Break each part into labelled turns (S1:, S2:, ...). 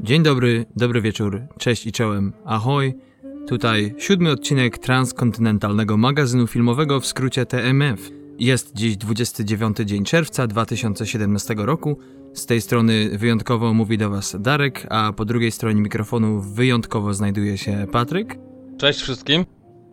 S1: Dzień dobry, dobry wieczór, cześć i czołem, ahoj. Tutaj siódmy odcinek transkontynentalnego magazynu filmowego w skrócie TMF. Jest dziś 29 dzień czerwca 2017 roku. Z tej strony wyjątkowo mówi do Was Darek, a po drugiej stronie mikrofonu wyjątkowo znajduje się Patryk.
S2: Cześć wszystkim.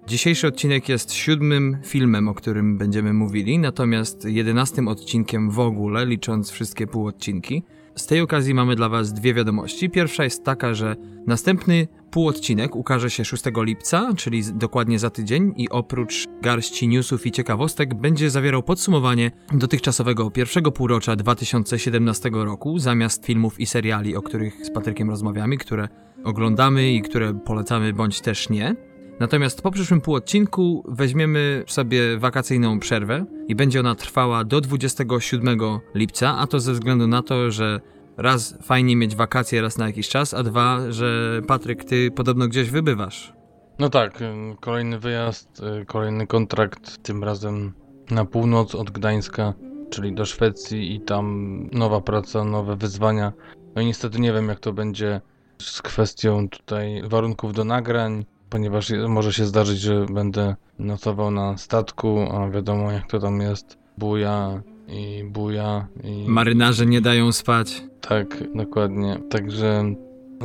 S1: Dzisiejszy odcinek jest siódmym filmem, o którym będziemy mówili, natomiast jedenastym odcinkiem w ogóle, licząc wszystkie półodcinki. Z tej okazji mamy dla Was dwie wiadomości. Pierwsza jest taka, że następny półodcinek ukaże się 6 lipca, czyli dokładnie za tydzień, i oprócz garści newsów i ciekawostek będzie zawierał podsumowanie dotychczasowego pierwszego półrocza 2017 roku, zamiast filmów i seriali, o których z Patrykiem rozmawiamy, które oglądamy i które polecamy bądź też nie. Natomiast po przyszłym półodcinku weźmiemy sobie wakacyjną przerwę i będzie ona trwała do 27 lipca, a to ze względu na to, że raz fajnie mieć wakacje raz na jakiś czas, a dwa, że Patryk, ty podobno gdzieś wybywasz.
S2: No tak, y, kolejny wyjazd, y, kolejny kontrakt, tym razem na północ od Gdańska, czyli do Szwecji i tam nowa praca, nowe wyzwania. No i niestety nie wiem jak to będzie z kwestią tutaj warunków do nagrań, ponieważ może się zdarzyć, że będę nocował na statku, a wiadomo jak to tam jest, buja i buja. I...
S1: Marynarze nie dają spać.
S2: Tak, dokładnie. Także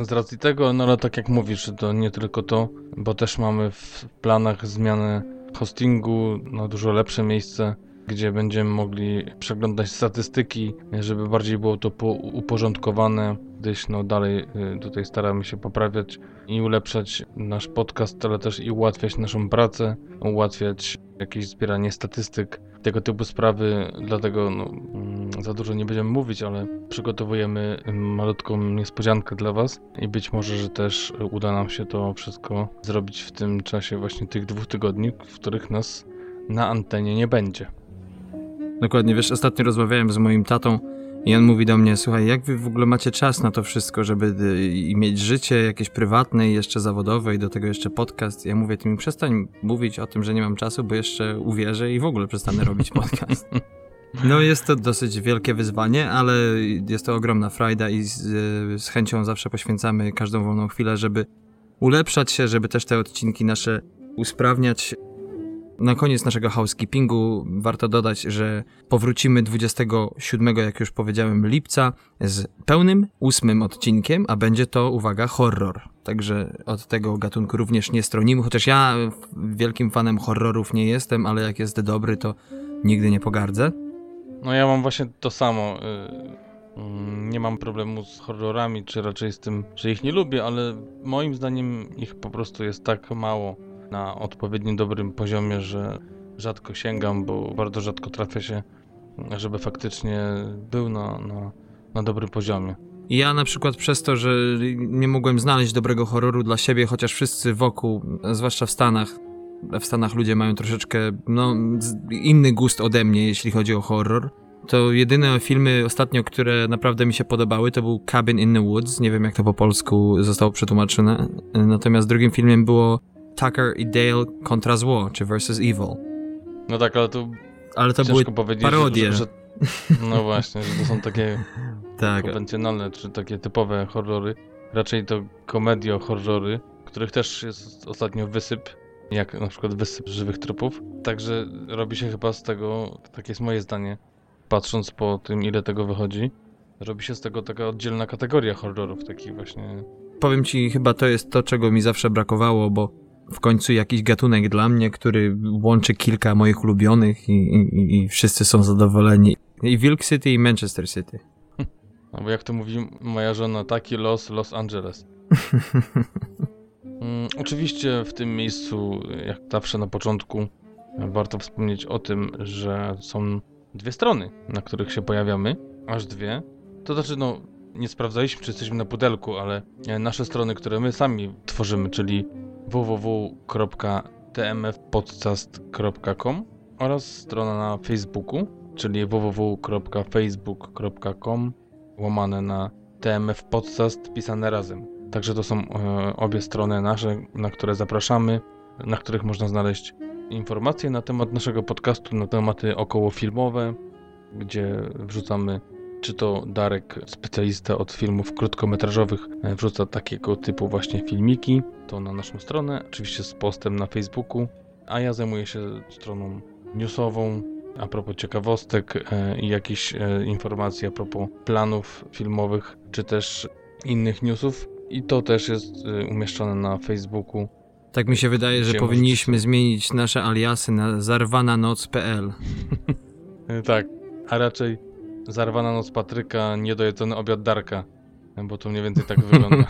S2: z racji tego, no ale tak jak mówisz, to nie tylko to, bo też mamy w planach zmianę hostingu na dużo lepsze miejsce, gdzie będziemy mogli przeglądać statystyki, żeby bardziej było to uporządkowane, gdyż no dalej y, tutaj staramy się poprawiać i ulepszać nasz podcast, ale też i ułatwiać naszą pracę, ułatwiać jakieś zbieranie statystyk, tego typu sprawy, dlatego no, mm, za dużo nie będziemy mówić, ale przygotowujemy malutką niespodziankę dla Was i być może, że też uda nam się to wszystko zrobić w tym czasie właśnie tych dwóch tygodni, w których nas na antenie nie będzie.
S1: Dokładnie, wiesz, ostatnio rozmawiałem z moim tatą i on mówi do mnie, słuchaj, jak wy w ogóle macie czas na to wszystko, żeby y, mieć życie jakieś prywatne i jeszcze zawodowe i do tego jeszcze podcast. Ja mówię, ty mi przestań mówić o tym, że nie mam czasu, bo jeszcze uwierzę i w ogóle przestanę robić podcast. No jest to dosyć wielkie wyzwanie, ale jest to ogromna frajda i z, z chęcią zawsze poświęcamy każdą wolną chwilę, żeby ulepszać się, żeby też te odcinki nasze usprawniać. Na koniec naszego housekeepingu warto dodać, że powrócimy 27, jak już powiedziałem, lipca z pełnym ósmym odcinkiem, a będzie to, uwaga, horror. Także od tego gatunku również nie stronimy, chociaż ja wielkim fanem horrorów nie jestem, ale jak jest dobry, to nigdy nie pogardzę.
S2: No ja mam właśnie to samo. Y, mm, nie mam problemu z horrorami, czy raczej z tym, że ich nie lubię, ale moim zdaniem ich po prostu jest tak mało na odpowiednim dobrym poziomie, że rzadko sięgam, bo bardzo rzadko trafia się, żeby faktycznie był na, na, na dobrym poziomie.
S1: Ja na przykład przez to, że nie mogłem znaleźć dobrego horroru dla siebie, chociaż wszyscy wokół, zwłaszcza w Stanach, w Stanach ludzie mają troszeczkę no, inny gust ode mnie, jeśli chodzi o horror. To jedyne filmy ostatnio, które naprawdę mi się podobały, to był Cabin in the Woods. Nie wiem, jak to po polsku zostało przetłumaczone. Natomiast drugim filmem było Tucker i Dale kontra zło, czy versus evil.
S2: No tak, ale to.
S1: Ale to były parodie. Że, że,
S2: no właśnie, że to są takie tak. konwencjonalne, czy takie typowe horrory. Raczej to komedio horrory, których też jest ostatnio wysyp, jak na przykład wysyp żywych trupów. Także robi się chyba z tego, takie jest moje zdanie, patrząc po tym, ile tego wychodzi, robi się z tego taka oddzielna kategoria horrorów, takich właśnie.
S1: Powiem ci, chyba to jest to, czego mi zawsze brakowało, bo w końcu jakiś gatunek dla mnie, który łączy kilka moich ulubionych i, i, i wszyscy są zadowoleni. I Wilk City i Manchester City.
S2: No bo jak to mówi moja żona, taki los Los Angeles. mm, oczywiście w tym miejscu, jak zawsze na początku, warto wspomnieć o tym, że są dwie strony, na których się pojawiamy, aż dwie. To znaczy, no, nie sprawdzaliśmy, czy jesteśmy na pudelku, ale nasze strony, które my sami tworzymy, czyli www.tmfpodcast.com oraz strona na Facebooku, czyli www.facebook.com łamane na TMF Podcast pisane razem. Także to są e, obie strony nasze, na które zapraszamy, na których można znaleźć informacje na temat naszego podcastu, na tematy okołofilmowe, gdzie wrzucamy czy to Darek, specjalista od filmów krótkometrażowych, e, wrzuca takiego typu właśnie filmiki, to na naszą stronę, oczywiście z postem na Facebooku, a ja zajmuję się stroną newsową, a propos ciekawostek e, i jakichś e, informacji a propos planów filmowych, czy też innych newsów. I to też jest umieszczone na Facebooku.
S1: Tak mi się wydaje, że powinniśmy zmienić nasze aliasy na zarwananoc.pl.
S2: tak, a raczej Zarwana noc Patryka, niedojedzony obiad Darka. Bo to mniej więcej tak wygląda.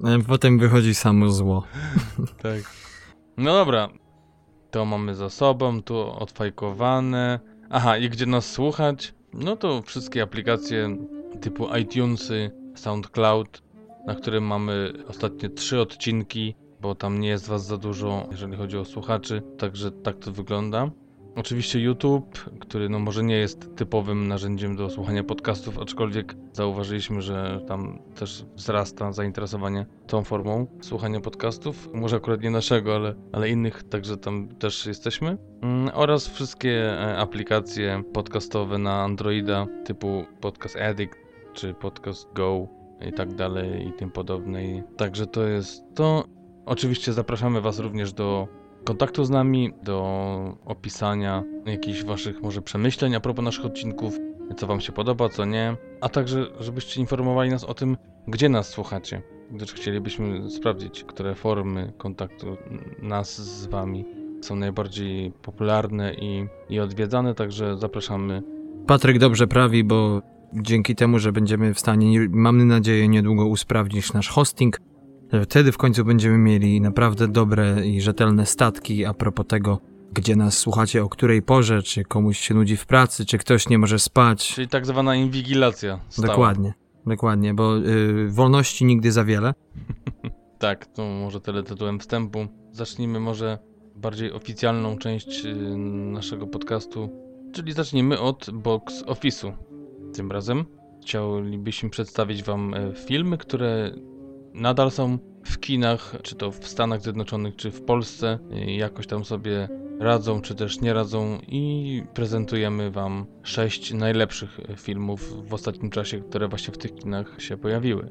S1: Potem wychodzi samo zło.
S2: tak. No dobra. To mamy za sobą, tu odfajkowane. Aha, i gdzie nas słuchać? No to wszystkie aplikacje typu iTunesy, SoundCloud, na którym mamy ostatnie trzy odcinki, bo tam nie jest was za dużo, jeżeli chodzi o słuchaczy, także tak to wygląda. Oczywiście YouTube, który no może nie jest typowym narzędziem do słuchania podcastów, aczkolwiek zauważyliśmy, że tam też wzrasta zainteresowanie tą formą słuchania podcastów. Może akurat nie naszego, ale, ale innych, także tam też jesteśmy. Mm, oraz wszystkie e, aplikacje podcastowe na Androida typu Podcast Addict czy Podcast Go i tak dalej i tym podobne. Także to jest to. Oczywiście zapraszamy Was również do kontaktu z nami, do opisania jakichś waszych może przemyśleń a propos naszych odcinków, co wam się podoba, co nie, a także żebyście informowali nas o tym, gdzie nas słuchacie, gdyż chcielibyśmy sprawdzić, które formy kontaktu nas z wami są najbardziej popularne i, i odwiedzane, także zapraszamy.
S1: Patryk dobrze prawi, bo dzięki temu, że będziemy w stanie, mamy nadzieję, niedługo usprawnić nasz hosting, Wtedy w końcu będziemy mieli naprawdę dobre i rzetelne statki a propos tego, gdzie nas słuchacie, o której porze, czy komuś się nudzi w pracy, czy ktoś nie może spać.
S2: Czyli tak zwana inwigilacja. Stała.
S1: Dokładnie, dokładnie, bo y, wolności nigdy za wiele.
S2: tak, to może tyle tytułem wstępu. Zacznijmy może bardziej oficjalną część y, naszego podcastu, czyli zacznijmy od box office'u. Tym razem chcielibyśmy przedstawić wam y, filmy, które nadal są w kinach, czy to w Stanach Zjednoczonych, czy w Polsce, jakoś tam sobie radzą, czy też nie radzą i prezentujemy Wam sześć najlepszych filmów w ostatnim czasie, które właśnie w tych kinach się pojawiły.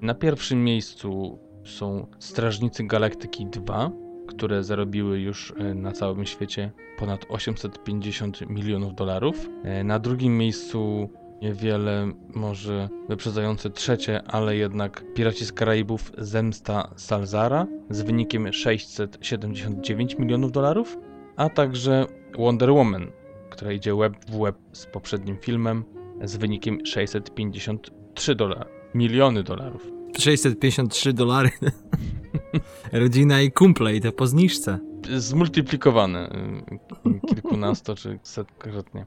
S2: Na pierwszym miejscu są Strażnicy Galaktyki 2, które zarobiły już e, na całym świecie ponad 850 milionów dolarów. E, na drugim miejscu niewiele może wyprzedzające trzecie, ale jednak Piraci z Karaibów Zemsta Salzara z wynikiem 679 milionów dolarów, a także Wonder Woman, która idzie web w web z poprzednim filmem z wynikiem 653 dolary, miliony dolarów.
S1: 653 dolary. Rodzina i kumple i to po zniżce.
S2: Zmultiplikowane y, kilkunasto czy setkrotnie.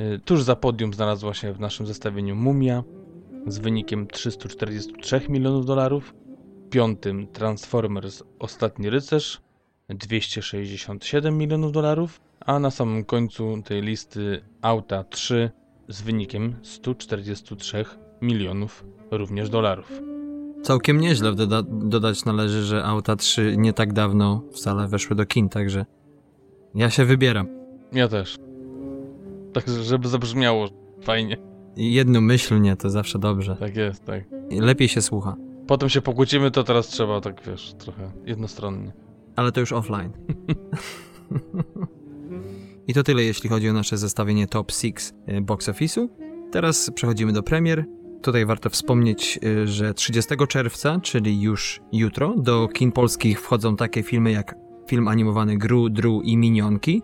S2: Y, tuż za podium znalazła się w naszym zestawieniu Mumia z wynikiem 343 milionów dolarów. Piątym Transformers Ostatni Rycerz 267 milionów dolarów, a na samym końcu tej listy Auta 3 z wynikiem 143 milionów również dolarów.
S1: Całkiem nieźle doda dodać należy, że Auta 3 nie tak dawno wcale weszły do kin, także ja się wybieram.
S2: Ja też. Tak, żeby zabrzmiało fajnie.
S1: Jednomyślnie to zawsze dobrze.
S2: Tak jest, tak.
S1: I lepiej się słucha.
S2: Potem się pokłócimy, to teraz trzeba tak, wiesz, trochę jednostronnie.
S1: Ale to już offline. I to tyle, jeśli chodzi o nasze zestawienie top 6 e, box office'u. Teraz przechodzimy do premier. Tutaj warto wspomnieć, e, że 30 czerwca, czyli już jutro, do kin polskich wchodzą takie filmy jak film animowany Gru, Dru i Minionki,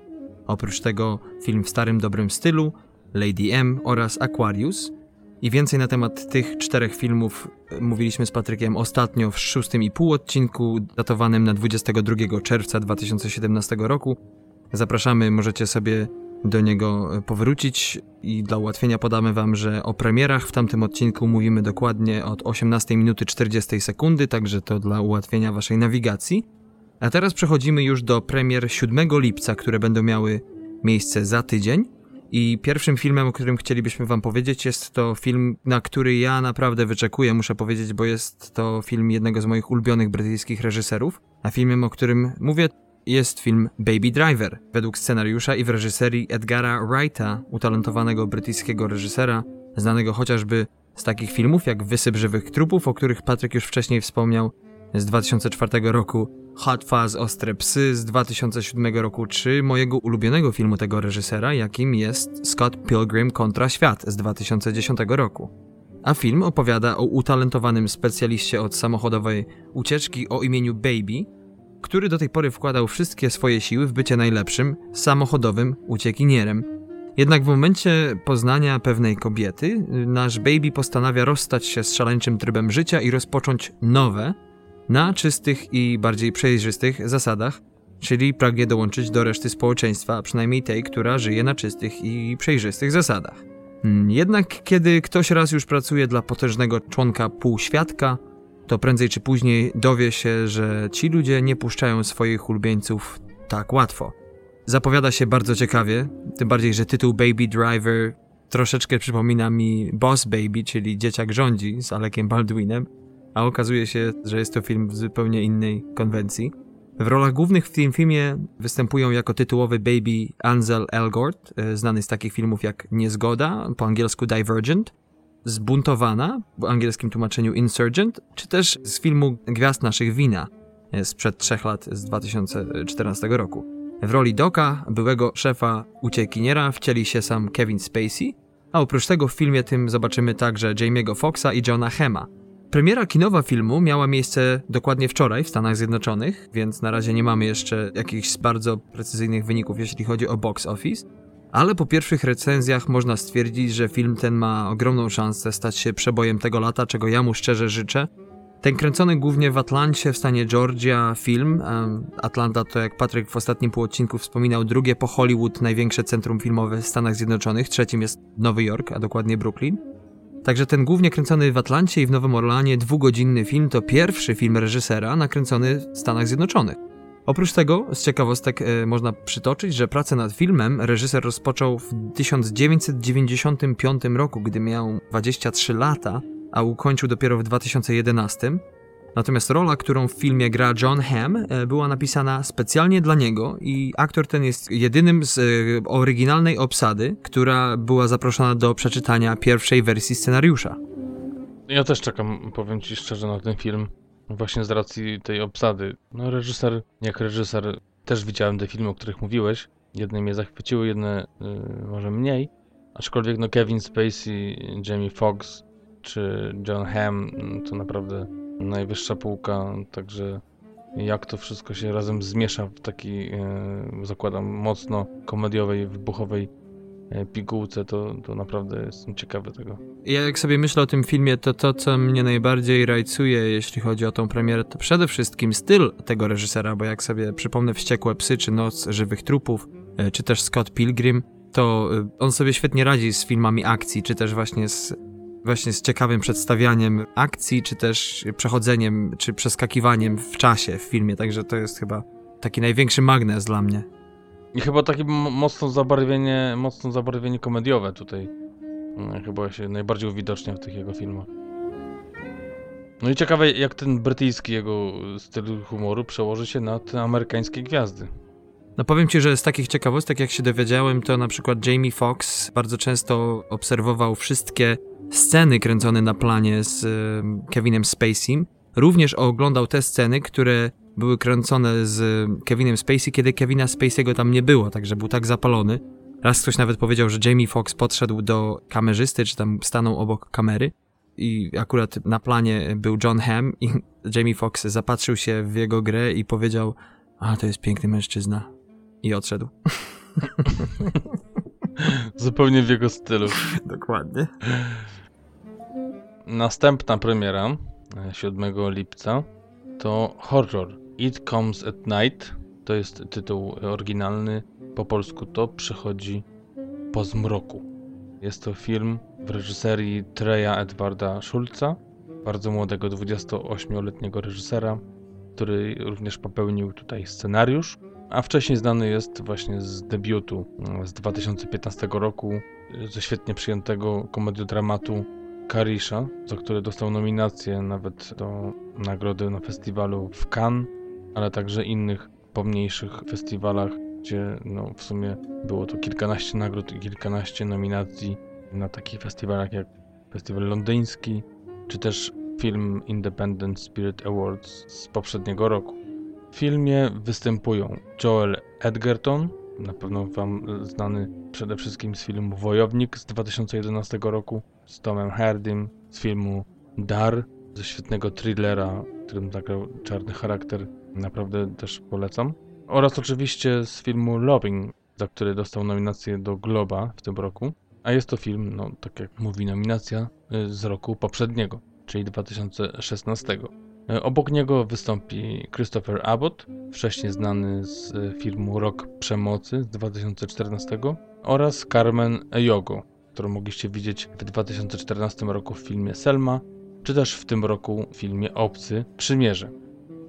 S1: Oprócz tego film w starym dobrym stylu, Lady M oraz Aquarius. I więcej na temat tych czterech filmów e, mówiliśmy z Patrykiem ostatnio w szóstym i pół odcinku datowanym na 22 czerwca 2017 roku. Zapraszamy, możecie sobie do niego e, powrócić i dla ułatwienia podamy wam, że o premierach w tamtym odcinku mówimy dokładnie od 18 minuty 40 sekundy, także to dla ułatwienia waszej nawigacji. A teraz przechodzimy już do premier 7 lipca, które będą miały miejsce za tydzień. I pierwszym filmem, o którym chcielibyśmy Wam powiedzieć, jest to film, na który ja naprawdę wyczekuję, muszę powiedzieć, bo jest to film jednego z moich ulubionych brytyjskich reżyserów. A filmem, o którym mówię, jest film Baby Driver, według scenariusza i w reżyserii Edgara Wrighta, utalentowanego brytyjskiego reżysera, znanego chociażby z takich filmów jak Wysyp żywych trupów, o których Patryk już wcześniej wspomniał, z 2004 roku, Hot Fuzz Ostre Psy z 2007 roku, czy mojego ulubionego filmu tego reżysera, jakim jest Scott Pilgrim kontra Świat z 2010 roku. A film opowiada o utalentowanym specjaliście od samochodowej ucieczki o imieniu Baby, który do tej pory wkładał wszystkie swoje siły w bycie najlepszym, samochodowym uciekinierem. Jednak w momencie poznania pewnej kobiety, nasz Baby postanawia rozstać się z szaleńczym trybem życia i rozpocząć nowe, na czystych i bardziej przejrzystych zasadach, czyli pragnie dołączyć do reszty społeczeństwa, przynajmniej tej, która żyje na czystych i przejrzystych zasadach. Hmm, jednak kiedy ktoś raz już pracuje dla potężnego członka półświadka, to prędzej czy później dowie się, że ci ludzie nie puszczają swoich ulubieńców tak łatwo. Zapowiada się bardzo ciekawie, tym bardziej, że tytuł Baby Driver troszeczkę przypomina mi Boss Baby, czyli Dzieciak rządzi z Alekiem Baldwinem, a okazuje się, że jest to film w zupełnie innej konwencji. W rolach głównych w tym filmie występują jako tytułowy baby Ansel Elgort, e, znany z takich filmów jak Niezgoda, po angielsku Divergent, Zbuntowana, w angielskim tłumaczeniu Insurgent, czy też z filmu Gwiazd naszych wina e, sprzed trzech lat z 2014 roku. W roli Doka, byłego szefa uciekiniera, wcieli się sam Kevin Spacey, a oprócz tego w filmie tym zobaczymy także Jamie'ego Foxa i Johna Hema, Premiera kinowa filmu miała miejsce dokładnie wczoraj w Stanach Zjednoczonych, więc na razie nie mamy jeszcze jakichś bardzo precyzyjnych wyników, jeśli chodzi o box office. Ale po pierwszych recenzjach można stwierdzić, że film ten ma ogromną szansę stać się przebojem tego lata, czego ja mu szczerze życzę. Ten kręcony głównie w Atlancie, w stanie Georgia film. Atlanta to, jak Patryk w ostatnim półodcinku wspominał, drugie po Hollywood największe centrum filmowe w Stanach Zjednoczonych. Trzecim jest Nowy Jork, a dokładnie Brooklyn. Także ten głównie kręcony w Atlancie i w Nowym Orlanie dwugodzinny film to pierwszy film reżysera nakręcony w Stanach Zjednoczonych. Oprócz tego, z ciekawostek e, można przytoczyć, że pracę nad filmem reżyser rozpoczął w 1995 roku, gdy miał 23 lata, a ukończył dopiero w 2011. Natomiast rola, którą w filmie gra John Hamm, e, była napisana specjalnie dla niego i aktor ten jest jedynym z e, oryginalnej obsady, która była zaproszona do przeczytania pierwszej wersji scenariusza.
S2: Ja też czekam, powiem ci szczerze, na ten film. Właśnie z racji tej obsady. No, reżyser, jak reżyser, też widziałem te filmy, o których mówiłeś. Jedne mnie zachwyciły, jedne y, może mniej. Aczkolwiek, no, Kevin Spacey, Jamie Foxx czy John Hamm mm, to naprawdę najwyższa półka, także jak to wszystko się razem zmiesza w takiej, e, zakładam, mocno komediowej, wybuchowej e, pigułce, to, to naprawdę jestem ciekawy tego.
S1: Ja jak sobie myślę o tym filmie, to to, co mnie najbardziej rajcuje, jeśli chodzi o tą premierę, to przede wszystkim styl tego reżysera, bo jak sobie przypomnę Wściekłe Psy, czy Noc Żywych Trupów, e, czy też Scott Pilgrim, to on sobie świetnie radzi z filmami akcji, czy też właśnie z właśnie z ciekawym przedstawianiem akcji, czy też przechodzeniem, czy przeskakiwaniem w czasie w filmie, także to jest chyba taki największy magnes dla mnie.
S2: I chyba takie mocno zabarwienie, mocno zabarwienie komediowe tutaj mm, chyba się najbardziej uwidacznia w tych jego filmach. No i ciekawe, jak ten brytyjski jego styl humoru przełoży się na te amerykańskie gwiazdy.
S1: No powiem ci, że z takich ciekawostek, jak się dowiedziałem, to na przykład Jamie Foxx bardzo często obserwował wszystkie sceny kręcone na planie z Kevinem Spacey. Również oglądał te sceny, które były kręcone z Kevinem Spacey, kiedy Kevina Spacey'ego tam nie było, także był tak zapalony. Raz ktoś nawet powiedział, że Jamie Foxx podszedł do kamerzysty, czy tam stanął obok kamery i akurat na planie był John Hamm i Jamie Foxx zapatrzył się w jego grę i powiedział a to jest piękny mężczyzna i odszedł.
S2: Zupełnie w jego stylu.
S1: Dokładnie.
S2: Następna premiera 7 e, lipca to horror It Comes at Night. To jest tytuł oryginalny. Po polsku to przychodzi po zmroku. Jest to film w reżyserii Treya Edwarda Schulza, bardzo młodego 28-letniego reżysera, który również popełnił tutaj scenariusz, a wcześniej znany jest właśnie z debiutu e, z 2015 roku, ze świetnie przyjętego komediodramatu Karisha, za który dostał nominację nawet do nagrody na festiwalu w Cannes, ale także innych pomniejszych festiwalach, gdzie no, w sumie było to kilkanaście nagród i kilkanaście nominacji na takich festiwalach jak Festiwal Londyński, czy też film Independent Spirit Awards z poprzedniego roku. W filmie występują Joel Edgerton, na pewno Wam znany przede wszystkim z filmu Wojownik z 2011 roku, z Tomem Hardym, z filmu Dar, ze świetnego thrillera, w którym zagrał czarny charakter, naprawdę też polecam. Oraz oczywiście z filmu Loving, za który dostał nominację do Globa w tym roku. A jest to film, no tak jak mówi nominacja, y, z roku poprzedniego, czyli 2016. Y, Obok niego wystąpi Christopher Abbott, wcześniej znany z y, filmu Rok Przemocy z 2014 oraz Carmen Ejogo, którą mogliście widzieć w 2014 roku w filmie Selma, czy też w tym roku w filmie Obcy Przymierze.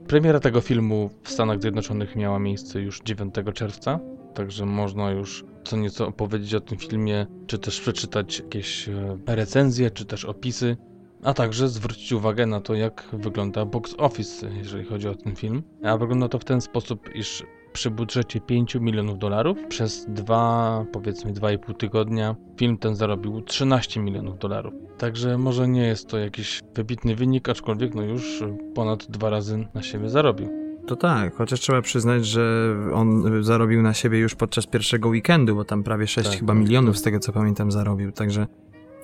S2: Premiera tego filmu w Stanach Zjednoczonych miała miejsce już 9 czerwca, także można już co nieco opowiedzieć o tym filmie, czy też przeczytać jakieś e, recenzje, czy też opisy, a także zwrócić uwagę na to, jak wygląda box office, jeżeli chodzi o ten film. A wygląda to w ten sposób, iż przy budżecie 5 milionów dolarów przez dwa, powiedzmy 2,5 tygodnia film ten zarobił 13 milionów dolarów. Także może nie jest to jakiś wybitny wynik, aczkolwiek no już ponad dwa razy na siebie zarobił.
S1: To tak, chociaż trzeba przyznać, że on zarobił na siebie już podczas pierwszego weekendu, bo tam prawie 6
S2: Tak,
S1: chyba
S2: tak,
S1: milionów
S2: tak.
S1: z tego co pamiętam zarobił, także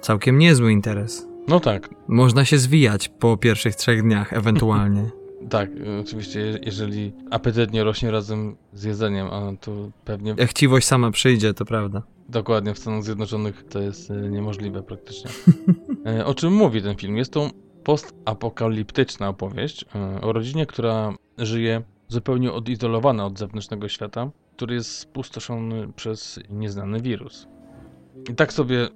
S1: całkiem niezły interes.
S2: No tak,
S1: Można się zwijać po pierwszych trzech dniach ewentualnie.
S2: tak, y, oczywiście je- jeżeli apetyt nie rośnie razem z jedzeniem, a to pewnie
S1: Jak chciwość sama przyjdzie, to prawda.
S2: Dokładnie, w Stanach Zjednoczonych to jest e, niemożliwe praktycznie. E, O czym mówi ten film? Jest to postapokaliptyczna opowieść o rodzinie, która żyje zupełnie odizolowana od zewnętrznego świata, który jest spustoszony przez nieznany wirus. I tak sobie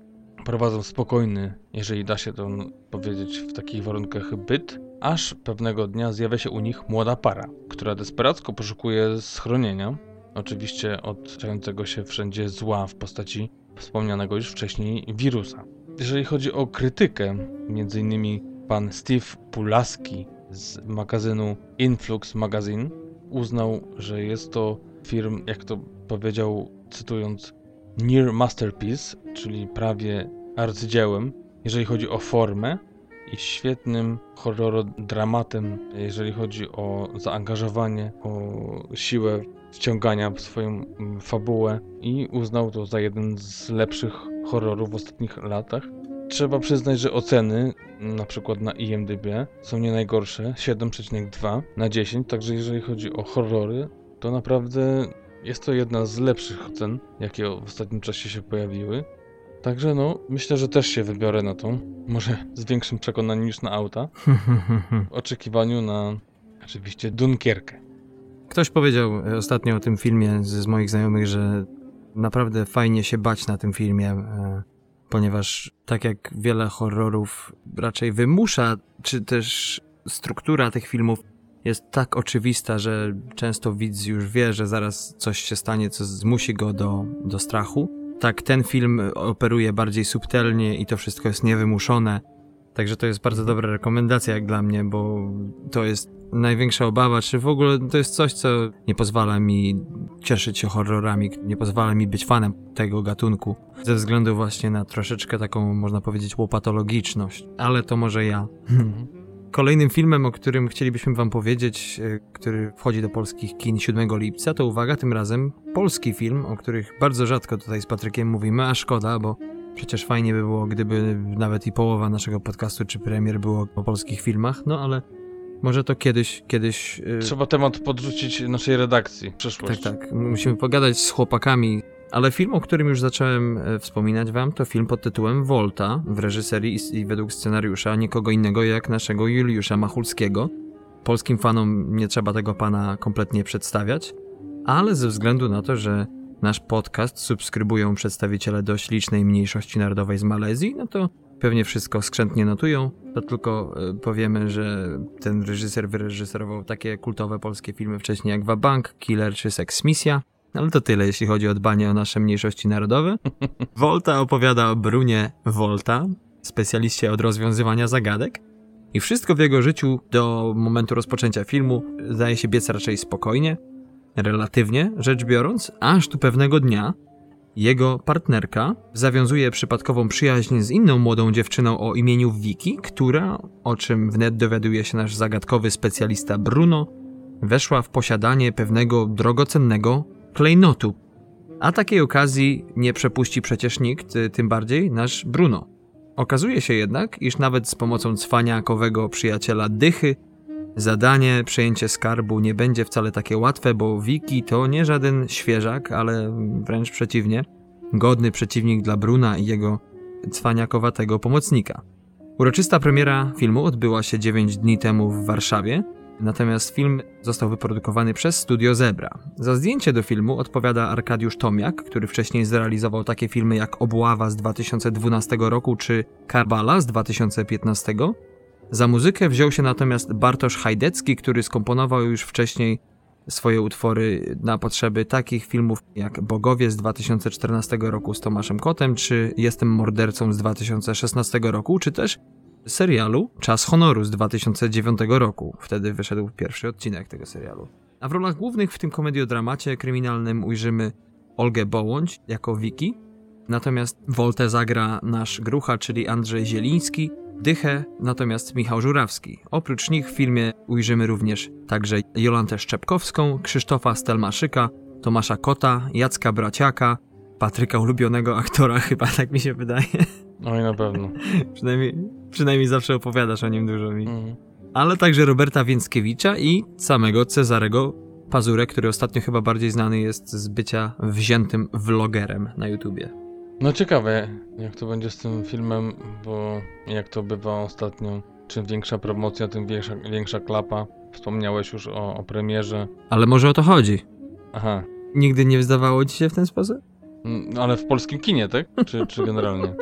S2: prowadzą spokojny, jeżeli da się to powiedzieć w takich warunkach, byt, aż pewnego dnia zjawia się u nich młoda para, która desperacko poszukuje schronienia, oczywiście od czającego się wszędzie zła w postaci wspomnianego już wcześniej wirusa. Jeżeli chodzi o krytykę, między innymi pan Steve Pulaski z magazynu Influx Magazine uznał, że jest to film, jak to powiedział, cytując, near masterpiece, czyli prawie arcydziełem, jeżeli chodzi o formę i świetnym horrorodramatem, jeżeli chodzi o zaangażowanie, o siłę wciągania w swoją mm, fabułę i uznał to za jeden z lepszych horrorów w ostatnich latach. Trzeba przyznać, że oceny, na przykład na IMDb, są nie najgorsze, 7,2 na 10, także jeżeli chodzi o horrory, to naprawdę jest to jedna z lepszych ocen, jakie w ostatnim czasie się pojawiły. Także no, myślę, że też się wybiorę na tą, może z większym przekonaniem niż na auta, w oczekiwaniu na oczywiście Dunkierkę.
S1: Ktoś powiedział e, ostatnio o tym filmie z, moich znajomych, że naprawdę fajnie się bać na tym filmie, e, ponieważ tak jak wiele horrorów raczej wymusza, czy też struktura tych filmów jest tak oczywista, że często widz już wie, że zaraz coś się stanie, co zmusi go do, do strachu. Tak ten film operuje bardziej subtelnie i to wszystko jest niewymuszone. Także to jest bardzo dobra rekomendacja jak dla mnie, bo to jest największa obawa, czy w ogóle to jest coś, co nie pozwala mi cieszyć się horrorami, nie pozwala mi być fanem tego gatunku, ze względu właśnie na troszeczkę taką, można powiedzieć, łopatologiczność. Ale to może ja. Kolejnym filmem, o którym chcielibyśmy wam powiedzieć, e, który wchodzi do polskich kin 7 lipca, to uwaga, tym razem polski film, o których bardzo rzadko tutaj z Patrykiem mówimy, a szkoda, bo przecież fajnie by było, gdyby nawet i połowa naszego podcastu czy premier było o polskich filmach, no ale może to kiedyś, kiedyś... e,
S2: Trzeba temat podrzucić naszej redakcji w przyszłość.
S1: tak, tak. Musimy pogadać z chłopakami. Ale film, o którym już zacząłem e, wspominać wam, to film pod tytułem Volta w reżyserii i, według scenariusza nikogo innego jak naszego Juliusza Machulskiego. Polskim fanom nie trzeba tego pana kompletnie przedstawiać, ale ze względu na to, że nasz podcast subskrybują przedstawiciele dość licznej mniejszości narodowej z Malezji, no to pewnie wszystko skrzętnie notują. To tylko e, powiemy, że ten reżyser wyreżyserował takie kultowe polskie filmy wcześniej jak Wabank, Killer czy Sex Misja. Ale to tyle, jeśli chodzi o dbanie o nasze mniejszości narodowe. Volta opowiada o Brunie Volta, specjaliście od rozwiązywania zagadek. I wszystko w jego życiu do momentu rozpoczęcia filmu zdaje się biec raczej spokojnie. relatywnie rzecz biorąc, aż tu pewnego dnia jego partnerka zawiązuje przypadkową przyjaźń z inną młodą dziewczyną o imieniu Vicky, która, o czym wnet dowiaduje się nasz zagadkowy specjalista Bruno, weszła w posiadanie pewnego drogocennego klejnotu. A takiej okazji nie przepuści przecież nikt, tym bardziej nasz Bruno. Okazuje się jednak, iż nawet z pomocą cwaniakowego przyjaciela Dychy zadanie przejęcie skarbu nie będzie wcale takie łatwe, bo Wiki to nie żaden świeżak, ale wręcz przeciwnie, godny przeciwnik dla Bruna i jego cwaniakowatego pomocnika. Uroczysta premiera filmu odbyła się 9 dni temu w Warszawie, natomiast film został wyprodukowany przez Studio Zebra. Za zdjęcie do filmu odpowiada Arkadiusz Tomiak, który wcześniej zrealizował takie filmy jak Obława z 2012 roku czy Karbala z 2015. Za muzykę wziął się natomiast Bartosz Hajdecki, który skomponował już wcześniej swoje utwory na potrzeby takich filmów jak Bogowie z 2014 roku z Tomaszem Kotem, czy Jestem mordercą z 2016 roku, czy też serialu Czas Honoru z 2009 roku. Wtedy wyszedł pierwszy odcinek tego serialu. A w rolach głównych w tym komediodramacie kryminalnym ujrzymy Olgę Bołądź jako Wiki, natomiast Woltę zagra nasz grucha, czyli Andrzej Zieliński, Dychę natomiast Michał Żurawski. Oprócz nich w filmie ujrzymy również także Jolantę Szczepkowską, Krzysztofa Stelmaszyka, Tomasza Kota, Jacka Braciaka, Patryka ulubionego aktora, chyba tak mi się wydaje.
S2: Oj, na pewno.
S1: przynajmniej, przynajmniej zawsze opowiadasz o nim dużo mi.
S2: Mhm.
S1: Ale także Roberta Więckiewicza i samego Cezarego Pazurę, który ostatnio chyba bardziej znany jest z bycia wziętym vlogerem na YouTubie.
S2: No ciekawe, jak to będzie z tym filmem, bo jak to bywa ostatnio, czym większa promocja, tym większa, większa klapa. Wspomniałeś już o, o premierze.
S1: Ale może o to chodzi.
S2: Aha,
S1: Nigdy nie zdawało ci się w ten sposób?
S2: Mm, ale w polskim kinie, tak? Czy, czy generalnie?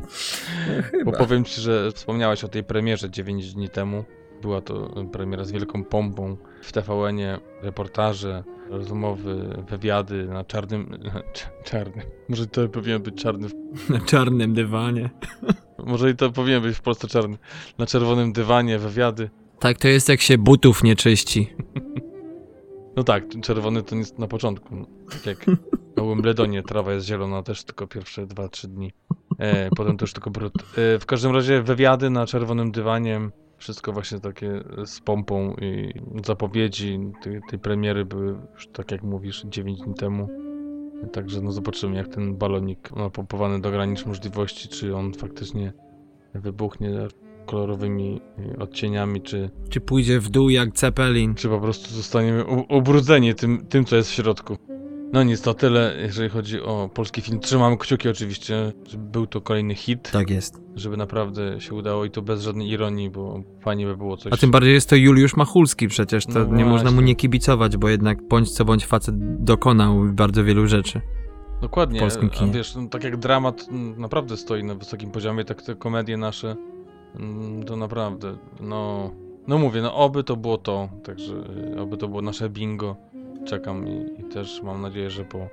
S2: Bo powiem ci, że wspomniałeś o tej premierze 9 dni temu. Była to premiera z wielką pompą w TVN-ie, reportaże, rozmowy, wywiady na czarnym. cz- Czarnym. Może to powinien być czarny.
S1: Na czarnym dywanie.
S2: Może i to powinien być w Polsce czarny. Na czerwonym dywanie, wywiady.
S1: Tak to jest jak się butów nie czyści.
S2: No tak, czerwony to jest na początku. Tak jak na Wimbledonie trawa jest zielona też tylko pierwsze 2-3 dni. E, potem to już tylko brud. E, w każdym razie wywiady na czerwonym dywanie. Wszystko właśnie takie z pompą i zapowiedzi tej, tej premiery były już tak jak mówisz 9 dni temu. Także no zobaczymy jak ten balonik napompowany do granic możliwości, czy on faktycznie wybuchnie kolorowymi e, odcieniami, czy,
S1: Czy pójdzie w dół jak Zeppelin?
S2: czy po prostu zostaniemy ubrudzeni tym, tym, co jest w środku. No nic, to tyle, jeżeli chodzi o polski film. Trzymam kciuki oczywiście, żeby był to kolejny hit,
S1: Tak jest.
S2: żeby naprawdę się udało i to bez żadnej ironii, bo fajnie by było coś...
S1: A tym bardziej jest to Juliusz Machulski przecież, to
S2: No
S1: nie można mu
S2: właśnie.
S1: nie kibicować, bo jednak bądź co bądź facet dokonał bardzo wielu rzeczy.
S2: Dokładnie,
S1: w polskim
S2: a
S1: kinie.
S2: wiesz, no, tak jak dramat mm, naprawdę stoi na wysokim poziomie, tak te komedie nasze, to naprawdę, no... No mówię, no oby to było to, także y, oby to było nasze bingo. Czekam i, i też mam nadzieję, że po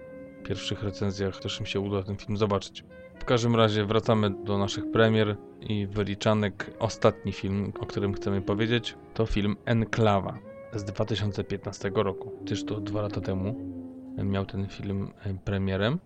S2: pierwszych recenzjach też mi się uda ten film zobaczyć. W każdym razie wracamy do naszych premier i wyliczanek. Ostatni film, o którym chcemy powiedzieć, to film Enklawa z 2015 roku. Gdyż to dwa lata temu miał ten film e, premierem.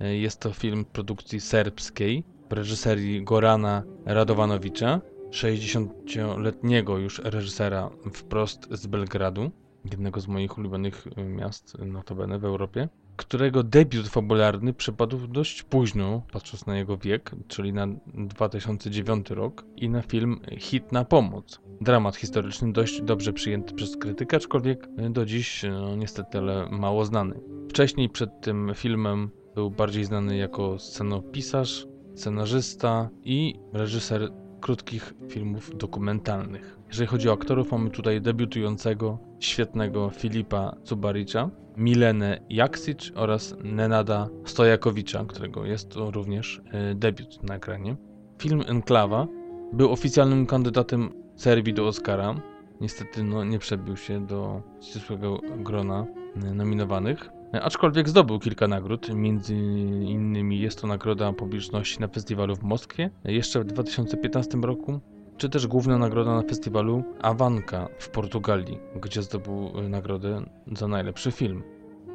S2: E, Jest to film produkcji serbskiej reżyserii Gorana Radowanowicza, 60-letniego już reżysera wprost z Belgradu, jednego z moich ulubionych e, miast notabene w Europie, którego debiut fabularny przypadł dość późno, patrząc na jego wiek, czyli na 2009 rok i na film Hit na pomoc. Dramat historyczny dość dobrze przyjęty przez krytykę, aczkolwiek do dziś no, niestety ale mało znany. Wcześniej przed tym filmem był bardziej znany jako scenopisarz, scenarzysta i reżyser krótkich filmów dokumentalnych. Jeżeli chodzi o aktorów, mamy tutaj debiutującego, świetnego Filipa Cubaricza, Milenę Jaksic oraz Nenada Stojakowicza, którego jest to również e, debiut na ekranie. Film Enklawa był oficjalnym kandydatem Serbii do Oscara. Niestety no, nie przebił się do ścisłego grona e, nominowanych. E, Aczkolwiek zdobył kilka nagród, między innymi jest to nagroda publiczności na festiwalu w Moskwie e, jeszcze w 2015 roku czy też główna nagroda na festiwalu Avanca w Portugalii, gdzie zdobył y, nagrodę za najlepszy film.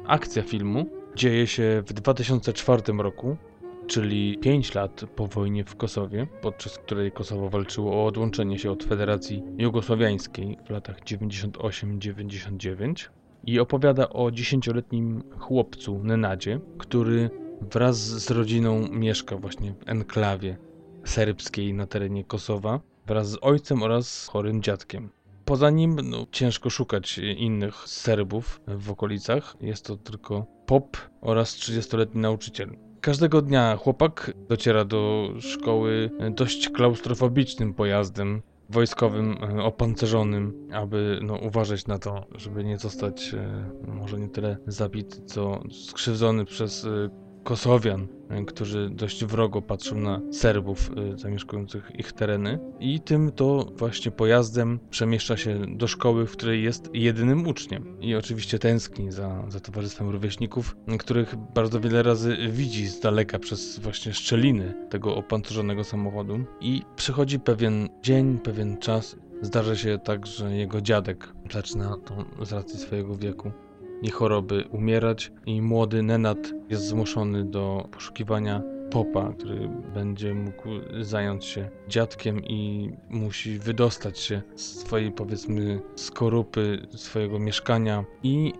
S2: Akcja filmu dzieje się w 2004 roku, czyli 5 lat po wojnie w Kosowie, podczas której Kosowo walczyło o odłączenie się od Federacji Jugosłowiańskiej w latach 98-99 i opowiada o dziesięcioletnim chłopcu Nenadzie, który wraz z rodziną mieszka właśnie w enklawie serbskiej na terenie Kosowa wraz z ojcem oraz chorym dziadkiem. Poza nim no, ciężko szukać innych Serbów w okolicach. Jest to tylko pop oraz 30-letni nauczyciel. Każdego dnia chłopak dociera do szkoły dość klaustrofobicznym pojazdem wojskowym, e, opancerzonym, aby no, uważać na to, żeby nie zostać e, może nie tyle zabity, co skrzywdzony przez e, Kosowian, e, którzy dość wrogo patrzą na Serbów e, zamieszkujących ich tereny. I tym to właśnie pojazdem przemieszcza się do szkoły, w której jest jedynym uczniem. I oczywiście tęskni za, za towarzystwem rówieśników, których bardzo wiele razy widzi z daleka przez właśnie szczeliny tego opancerzonego samochodu. I przychodzi pewien dzień, pewien czas. Zdarza się tak, że jego dziadek zaczyna to z racji swojego wieku i choroby umierać i młody Nenad jest zmuszony do poszukiwania popa, który będzie mógł zająć się dziadkiem i musi wydostać się z swojej powiedzmy skorupy swojego mieszkania i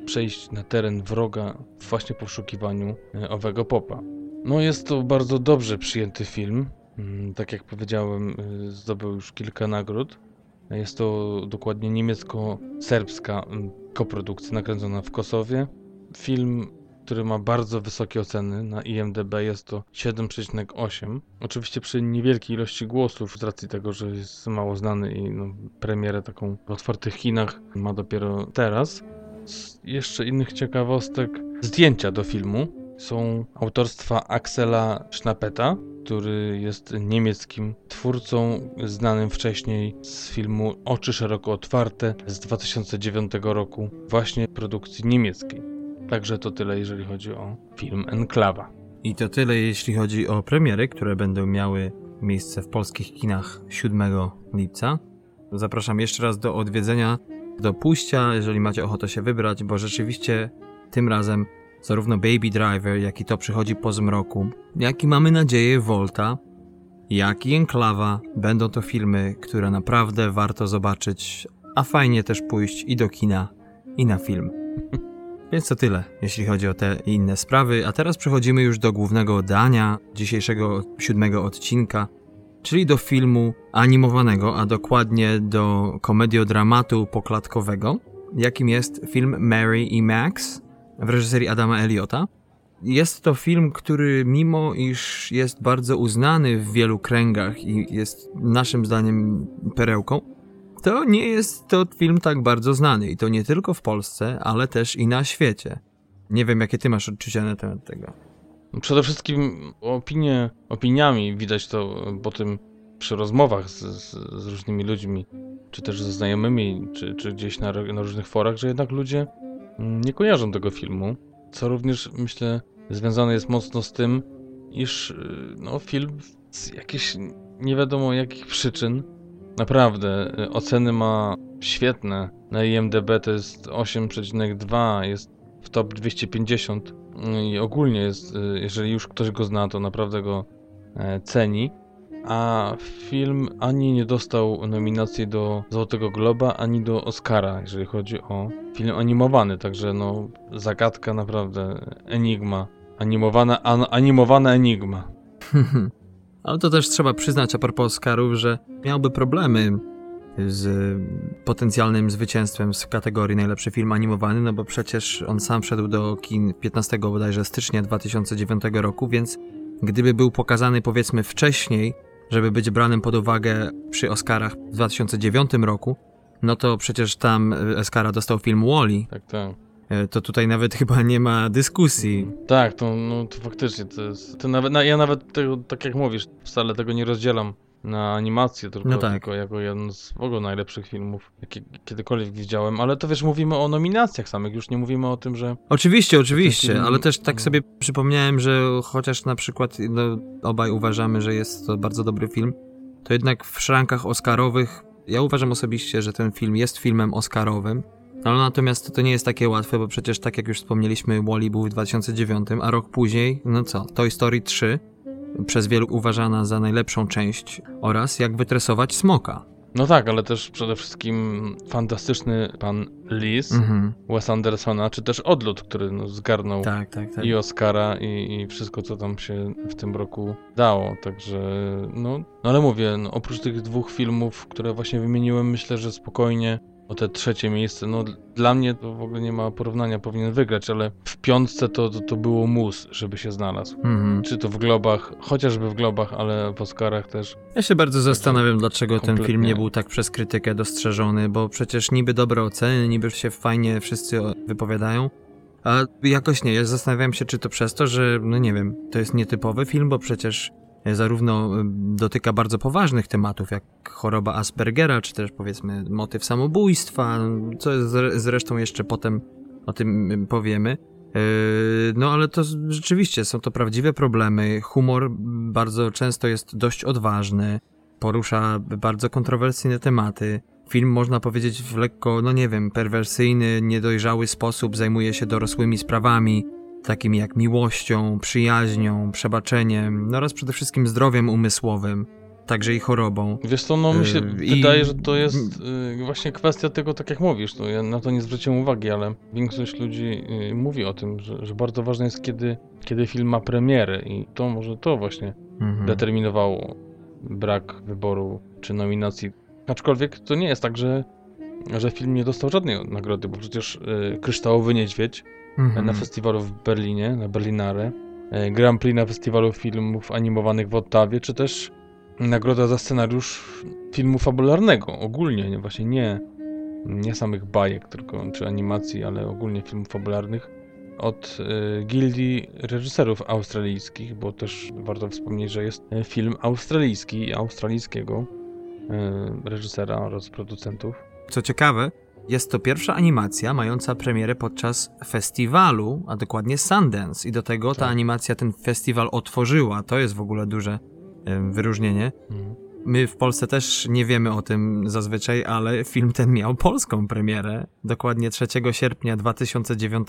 S2: y, przejść na teren wroga właśnie w poszukiwaniu y, owego popa. No jest to bardzo dobrze przyjęty film. Mm, Tak jak powiedziałem, y, zdobył już kilka nagród. Jest to dokładnie niemiecko-serbska mm, koprodukcja nakręcona w Kosowie. Film, który ma bardzo wysokie oceny na IMDb jest to 7,8. Oczywiście przy niewielkiej ilości głosów, z racji tego, że jest mało znany i no, premierę taką w otwartych kinach ma dopiero teraz. Z jeszcze innych ciekawostek, zdjęcia do filmu są autorstwa Axela Schnappeta, który jest niemieckim twórcą, znanym wcześniej z filmu Oczy szeroko otwarte z 2009 roku, właśnie produkcji niemieckiej. Także to tyle, jeżeli chodzi o film Enklawa.
S1: I to tyle, jeśli chodzi o premiery, które będą miały miejsce w polskich kinach 7 lipca. Zapraszam jeszcze raz do odwiedzenia, do pójścia, jeżeli macie ochotę się wybrać, bo rzeczywiście tym razem zarówno Baby Driver, jak i to przychodzi po zmroku, jak i mamy nadzieję Volta, jak i Enklawa będą to filmy, które naprawdę warto zobaczyć, a fajnie też pójść i do kina, i na film. Więc to tyle, jeśli chodzi o te inne sprawy. A teraz przechodzimy już do głównego dania dzisiejszego siódmego odcinka, czyli do filmu animowanego, a dokładnie do komediodramatu poklatkowego, jakim jest film Mary i Max w reżyserii Adama Eliota. Jest to film, który mimo iż jest bardzo uznany w wielu kręgach i jest naszym zdaniem perełką, to nie jest to film tak bardzo znany i to nie tylko w Polsce, ale też i na świecie. Nie wiem, jakie ty masz odczucia na temat tego.
S2: Przede wszystkim opinie, opiniami widać to po tym przy rozmowach z, z, z różnymi ludźmi, czy też ze znajomymi, czy, czy gdzieś na, na różnych forach, że jednak ludzie nie kojarzą tego filmu, co również myślę związane jest mocno z tym, iż y, no, film z jakichś nie wiadomo jakich przyczyn naprawdę y, oceny ma świetne. Na IMDb to jest 8,2, jest w top 250 i ogólnie jest, y, jeżeli już ktoś go zna, to naprawdę go e, ceni. A film ani nie dostał nominacji do Złotego Globa, ani do Oscara, jeżeli chodzi o film animowany. Także no, zagadka naprawdę, enigma. Animowana, an, animowana enigma.
S1: Ale to też trzeba przyznać a propos Oscarów, że miałby problemy z potencjalnym zwycięstwem w kategorii najlepszy film animowany, no bo przecież on sam wszedł do kin 15 bodajże stycznia 2009 roku, więc gdyby był pokazany powiedzmy wcześniej, żeby być branym pod uwagę przy Oscarach w 2009 roku, no to przecież tam Oscara dostał film Wall-E,
S2: Tak, tak.
S1: E, to tutaj nawet chyba nie ma dyskusji.
S2: Tak, to, no, to faktycznie to jest. To nawet, na, ja nawet tego, tak jak mówisz, wcale tego nie rozdzielam na animację, tylko,
S1: No tak.
S2: tylko jako jeden z w ogóle najlepszych filmów, jakie kiedykolwiek widziałem. Ale to wiesz, mówimy o nominacjach samych, już nie mówimy o tym, że.
S1: Oczywiście, oczywiście,
S2: film-
S1: ale też tak
S2: no.
S1: sobie przypomniałem, że chociaż na przykład no, obaj uważamy, że jest to bardzo dobry film, to jednak w szrankach oscarowych ja uważam osobiście, że ten film jest filmem oscarowym, ale natomiast to nie jest takie łatwe, bo przecież tak jak już wspomnieliśmy, Wally był w 2009, a rok później, no co, Toy Story 3, przez wielu uważana za najlepszą część, oraz Jak wytresować smoka.
S2: No tak, ale też przede wszystkim fantastyczny pan Lis,
S1: Mhm.
S2: Wes Andersona, czy też Odlot, który no, zgarnął
S1: Tak, tak, tak.
S2: i Oscara i, i wszystko, co tam się w tym roku dało. Także, no, no ale mówię, no, oprócz tych dwóch filmów, które właśnie wymieniłem, myślę, że spokojnie o te trzecie miejsce, no dla mnie to w ogóle nie ma porównania, powinien wygrać, ale w piątce to, to, to było mus, żeby się znalazł.
S1: Mhm.
S2: Czy to w globach, chociażby w globach, ale w Oscarach też.
S1: Ja się bardzo zastanawiam, dlaczego ten
S2: kompletnie.
S1: film nie był tak przez krytykę dostrzeżony, bo przecież niby dobre oceny, niby się fajnie wszyscy wypowiadają, a jakoś nie. Ja zastanawiam się, czy to przez to, że, no nie wiem, to jest nietypowy film, bo przecież zarówno y, dotyka bardzo poważnych tematów, jak choroba Aspergera, czy też powiedzmy motyw samobójstwa, co zre- zresztą jeszcze potem o tym y, powiemy. Yy, No ale to rzeczywiście są to prawdziwe problemy. Humor bardzo często jest dość odważny, porusza bardzo kontrowersyjne tematy. Film, można powiedzieć, w lekko, no nie wiem, perwersyjny, niedojrzały sposób zajmuje się dorosłymi sprawami, takimi jak miłością, przyjaźnią, przebaczeniem, no oraz przede wszystkim zdrowiem umysłowym, także i chorobą.
S2: Wiesz co, no mi się
S1: i-
S2: wydaje, że to jest yy, właśnie kwestia tego, tak jak mówisz, no ja na to nie zwróciłem uwagi, ale większość ludzi yy, mówi o tym, że, że bardzo ważne jest, kiedy, kiedy film ma premierę i to może to właśnie
S1: Mhm.
S2: determinowało brak wyboru czy nominacji. Aczkolwiek to nie jest tak, że, że film nie dostał żadnej nagrody, bo przecież yy, Kryształowy Niedźwiedź
S1: Mhm.
S2: na festiwalu w Berlinie, na Berlinare, e, Grand Prix na festiwalu filmów animowanych w Ottawie, czy też nagroda za scenariusz filmu fabularnego, ogólnie, nie, właśnie nie, nie samych bajek, tylko czy animacji, ale ogólnie filmów fabularnych od e, gildii reżyserów australijskich, bo też warto wspomnieć, że jest e, film australijski, australijskiego e, reżysera oraz producentów.
S1: Co ciekawe, jest to pierwsza animacja mająca premierę podczas festiwalu, a dokładnie Sundance. I do tego ta
S2: Tak.
S1: animacja ten festiwal otworzyła. To jest w ogóle duże wyróżnienie.
S2: Mhm.
S1: My w Polsce też nie wiemy o tym zazwyczaj, ale film ten miał polską premierę. Dokładnie 3 sierpnia 2009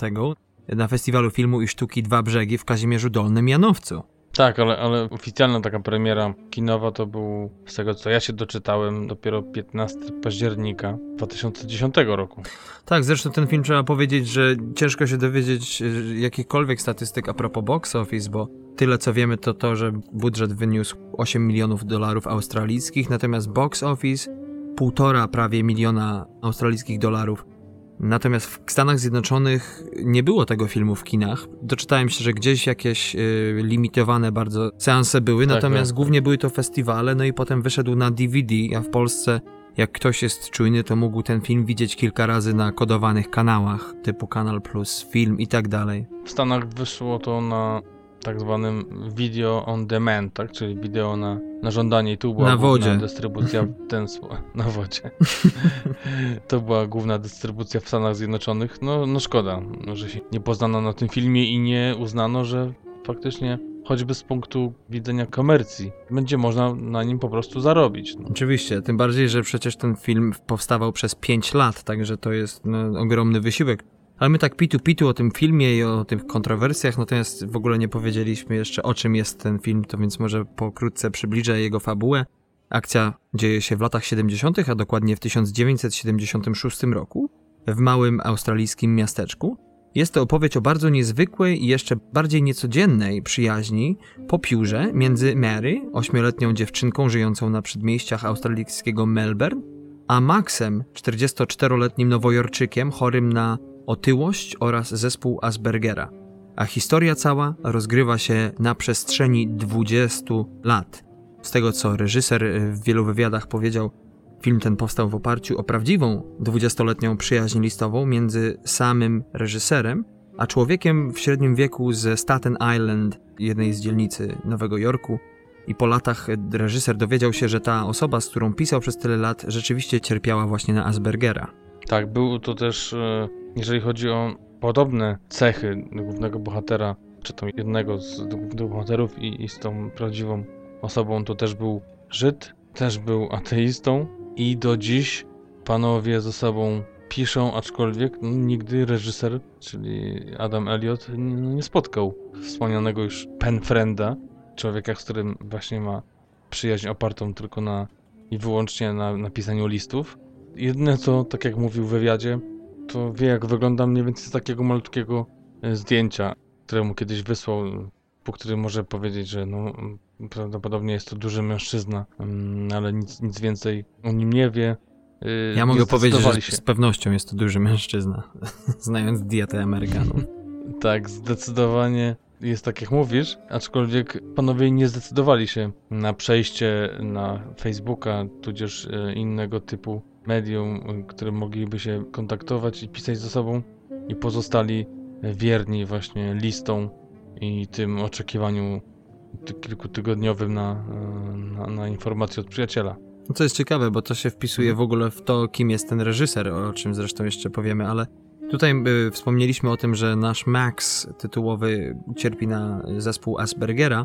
S1: na festiwalu filmu i sztuki Dwa Brzegi w Kazimierzu Dolnym Janowcu.
S2: Tak, ale, ale oficjalna taka premiera kinowa to był, z tego co ja się doczytałem, dopiero 15 października 2010 roku.
S1: Tak, zresztą ten film trzeba powiedzieć, że ciężko się dowiedzieć y, jakichkolwiek statystyk a propos box office, bo tyle co wiemy to to, że budżet wyniósł 8 milionów dolarów australijskich, natomiast box office półtora prawie miliona australijskich dolarów. Natomiast w Stanach Zjednoczonych nie było tego filmu w kinach. Doczytałem się, że gdzieś jakieś y, limitowane bardzo seanse były,
S2: Tak,
S1: natomiast
S2: tak.
S1: głównie były to festiwale, no i potem wyszedł na DVD, a w Polsce jak ktoś jest czujny, to mógł ten film widzieć kilka razy na kodowanych kanałach, typu Kanal Plus, film i tak dalej.
S2: W Stanach wyszło to na tak zwanym video on demand, tak? czyli wideo na, na żądanie i tu była
S1: Na
S2: główna
S1: wodzie.
S2: dystrybucja w ten na wodzie. to była główna dystrybucja w Stanach Zjednoczonych. No, no szkoda, że się nie poznano na tym filmie i nie uznano, że faktycznie choćby z punktu widzenia komercji będzie można na nim po prostu zarobić. No.
S1: Oczywiście, tym bardziej, że przecież ten film powstawał przez 5 lat, także to jest no, ogromny wysiłek. Ale my tak pitu-pitu o tym filmie i o tych kontrowersjach, natomiast w ogóle nie powiedzieliśmy jeszcze o czym jest ten film, to więc może pokrótce przybliżę jego fabułę. Akcja dzieje się w latach 70., a dokładnie w 1976 roku, w małym australijskim miasteczku. Jest to opowieść o bardzo niezwykłej i jeszcze bardziej niecodziennej przyjaźni po piórze między Mary, ośmioletnią dziewczynką żyjącą na przedmieściach australijskiego Melbourne, a Maxem, 44-letnim nowojorczykiem chorym na otyłość oraz zespół Aspergera. A historia cała rozgrywa się na przestrzeni 20 lat. Z tego co reżyser w wielu wywiadach powiedział, film ten powstał w oparciu o prawdziwą 20-letnią przyjaźń listową między samym reżyserem a człowiekiem w średnim wieku ze Staten Island, jednej z dzielnicy Nowego Jorku. I po latach reżyser dowiedział się, że ta osoba, z którą pisał przez tyle lat, rzeczywiście cierpiała właśnie na Aspergera.
S2: Tak, był to też, e, jeżeli chodzi o podobne cechy głównego bohatera, czy tam jednego z głównych bohaterów i, i z tą prawdziwą osobą, to też był Żyd też był ateistą i do dziś panowie ze sobą piszą, aczkolwiek no, nigdy reżyser, czyli Adam Elliot, nie, nie spotkał wspomnianego już penfrienda, człowieka, z którym właśnie ma przyjaźń opartą tylko na i wyłącznie na napisaniu listów. Jedyne co, tak jak mówił w wywiadzie, to wie jak wyglądam mniej więcej z takiego malutkiego e, zdjęcia, które mu kiedyś wysłał, po którym może powiedzieć, że no, prawdopodobnie jest to duży mężczyzna, mm, ale nic, nic więcej o nim nie wie. Y,
S1: Ja mogę powiedzieć, że z pewnością jest to duży mężczyzna, znając dietę Amerykanów.
S2: Tak, zdecydowanie jest tak jak mówisz, aczkolwiek panowie nie zdecydowali się na przejście na Facebooka, tudzież e, innego typu medium, które mogliby się kontaktować i pisać ze sobą i pozostali wierni właśnie listom i tym oczekiwaniu ty- kilkutygodniowym na, na, na informacje od przyjaciela.
S1: No to jest ciekawe, bo to się wpisuje w ogóle w to, kim jest ten reżyser, o czym zresztą jeszcze powiemy, ale tutaj y, wspomnieliśmy o tym, że nasz Max tytułowy cierpi na zespół Aspergera.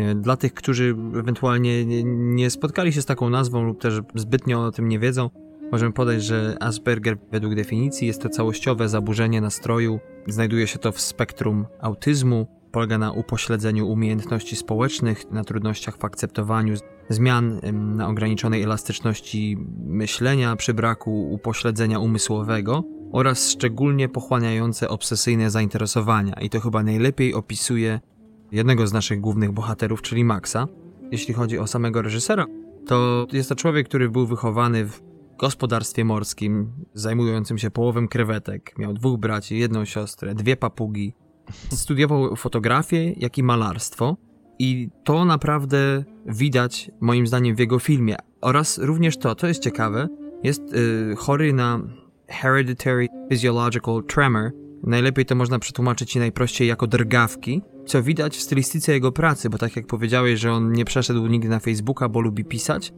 S1: Y, Dla tych, którzy ewentualnie nie, spotkali się z taką nazwą lub też zbytnio o tym nie wiedzą, możemy podać, że Asperger według definicji jest to całościowe zaburzenie nastroju. Znajduje się to w spektrum autyzmu, polega na upośledzeniu umiejętności społecznych, na trudnościach w akceptowaniu zmian, na ograniczonej elastyczności myślenia przy braku upośledzenia umysłowego oraz szczególnie pochłaniające obsesyjne zainteresowania. I to chyba najlepiej opisuje jednego z naszych głównych bohaterów, czyli Maxa. Jeśli chodzi o samego reżysera, to jest to człowiek, który był wychowany w gospodarstwie morskim, zajmującym się połowem krewetek. Miał dwóch braci, jedną siostrę, dwie papugi. Studiował fotografię, jak i malarstwo. I to naprawdę widać, moim zdaniem, w jego filmie. Oraz również to, to jest ciekawe, jest y, chory na hereditary physiological tremor. Najlepiej to można przetłumaczyć i najprościej jako drgawki, co widać w stylistyce jego pracy, bo tak jak powiedziałeś, że on nie przeszedł nigdy na Facebooka, bo lubi pisać.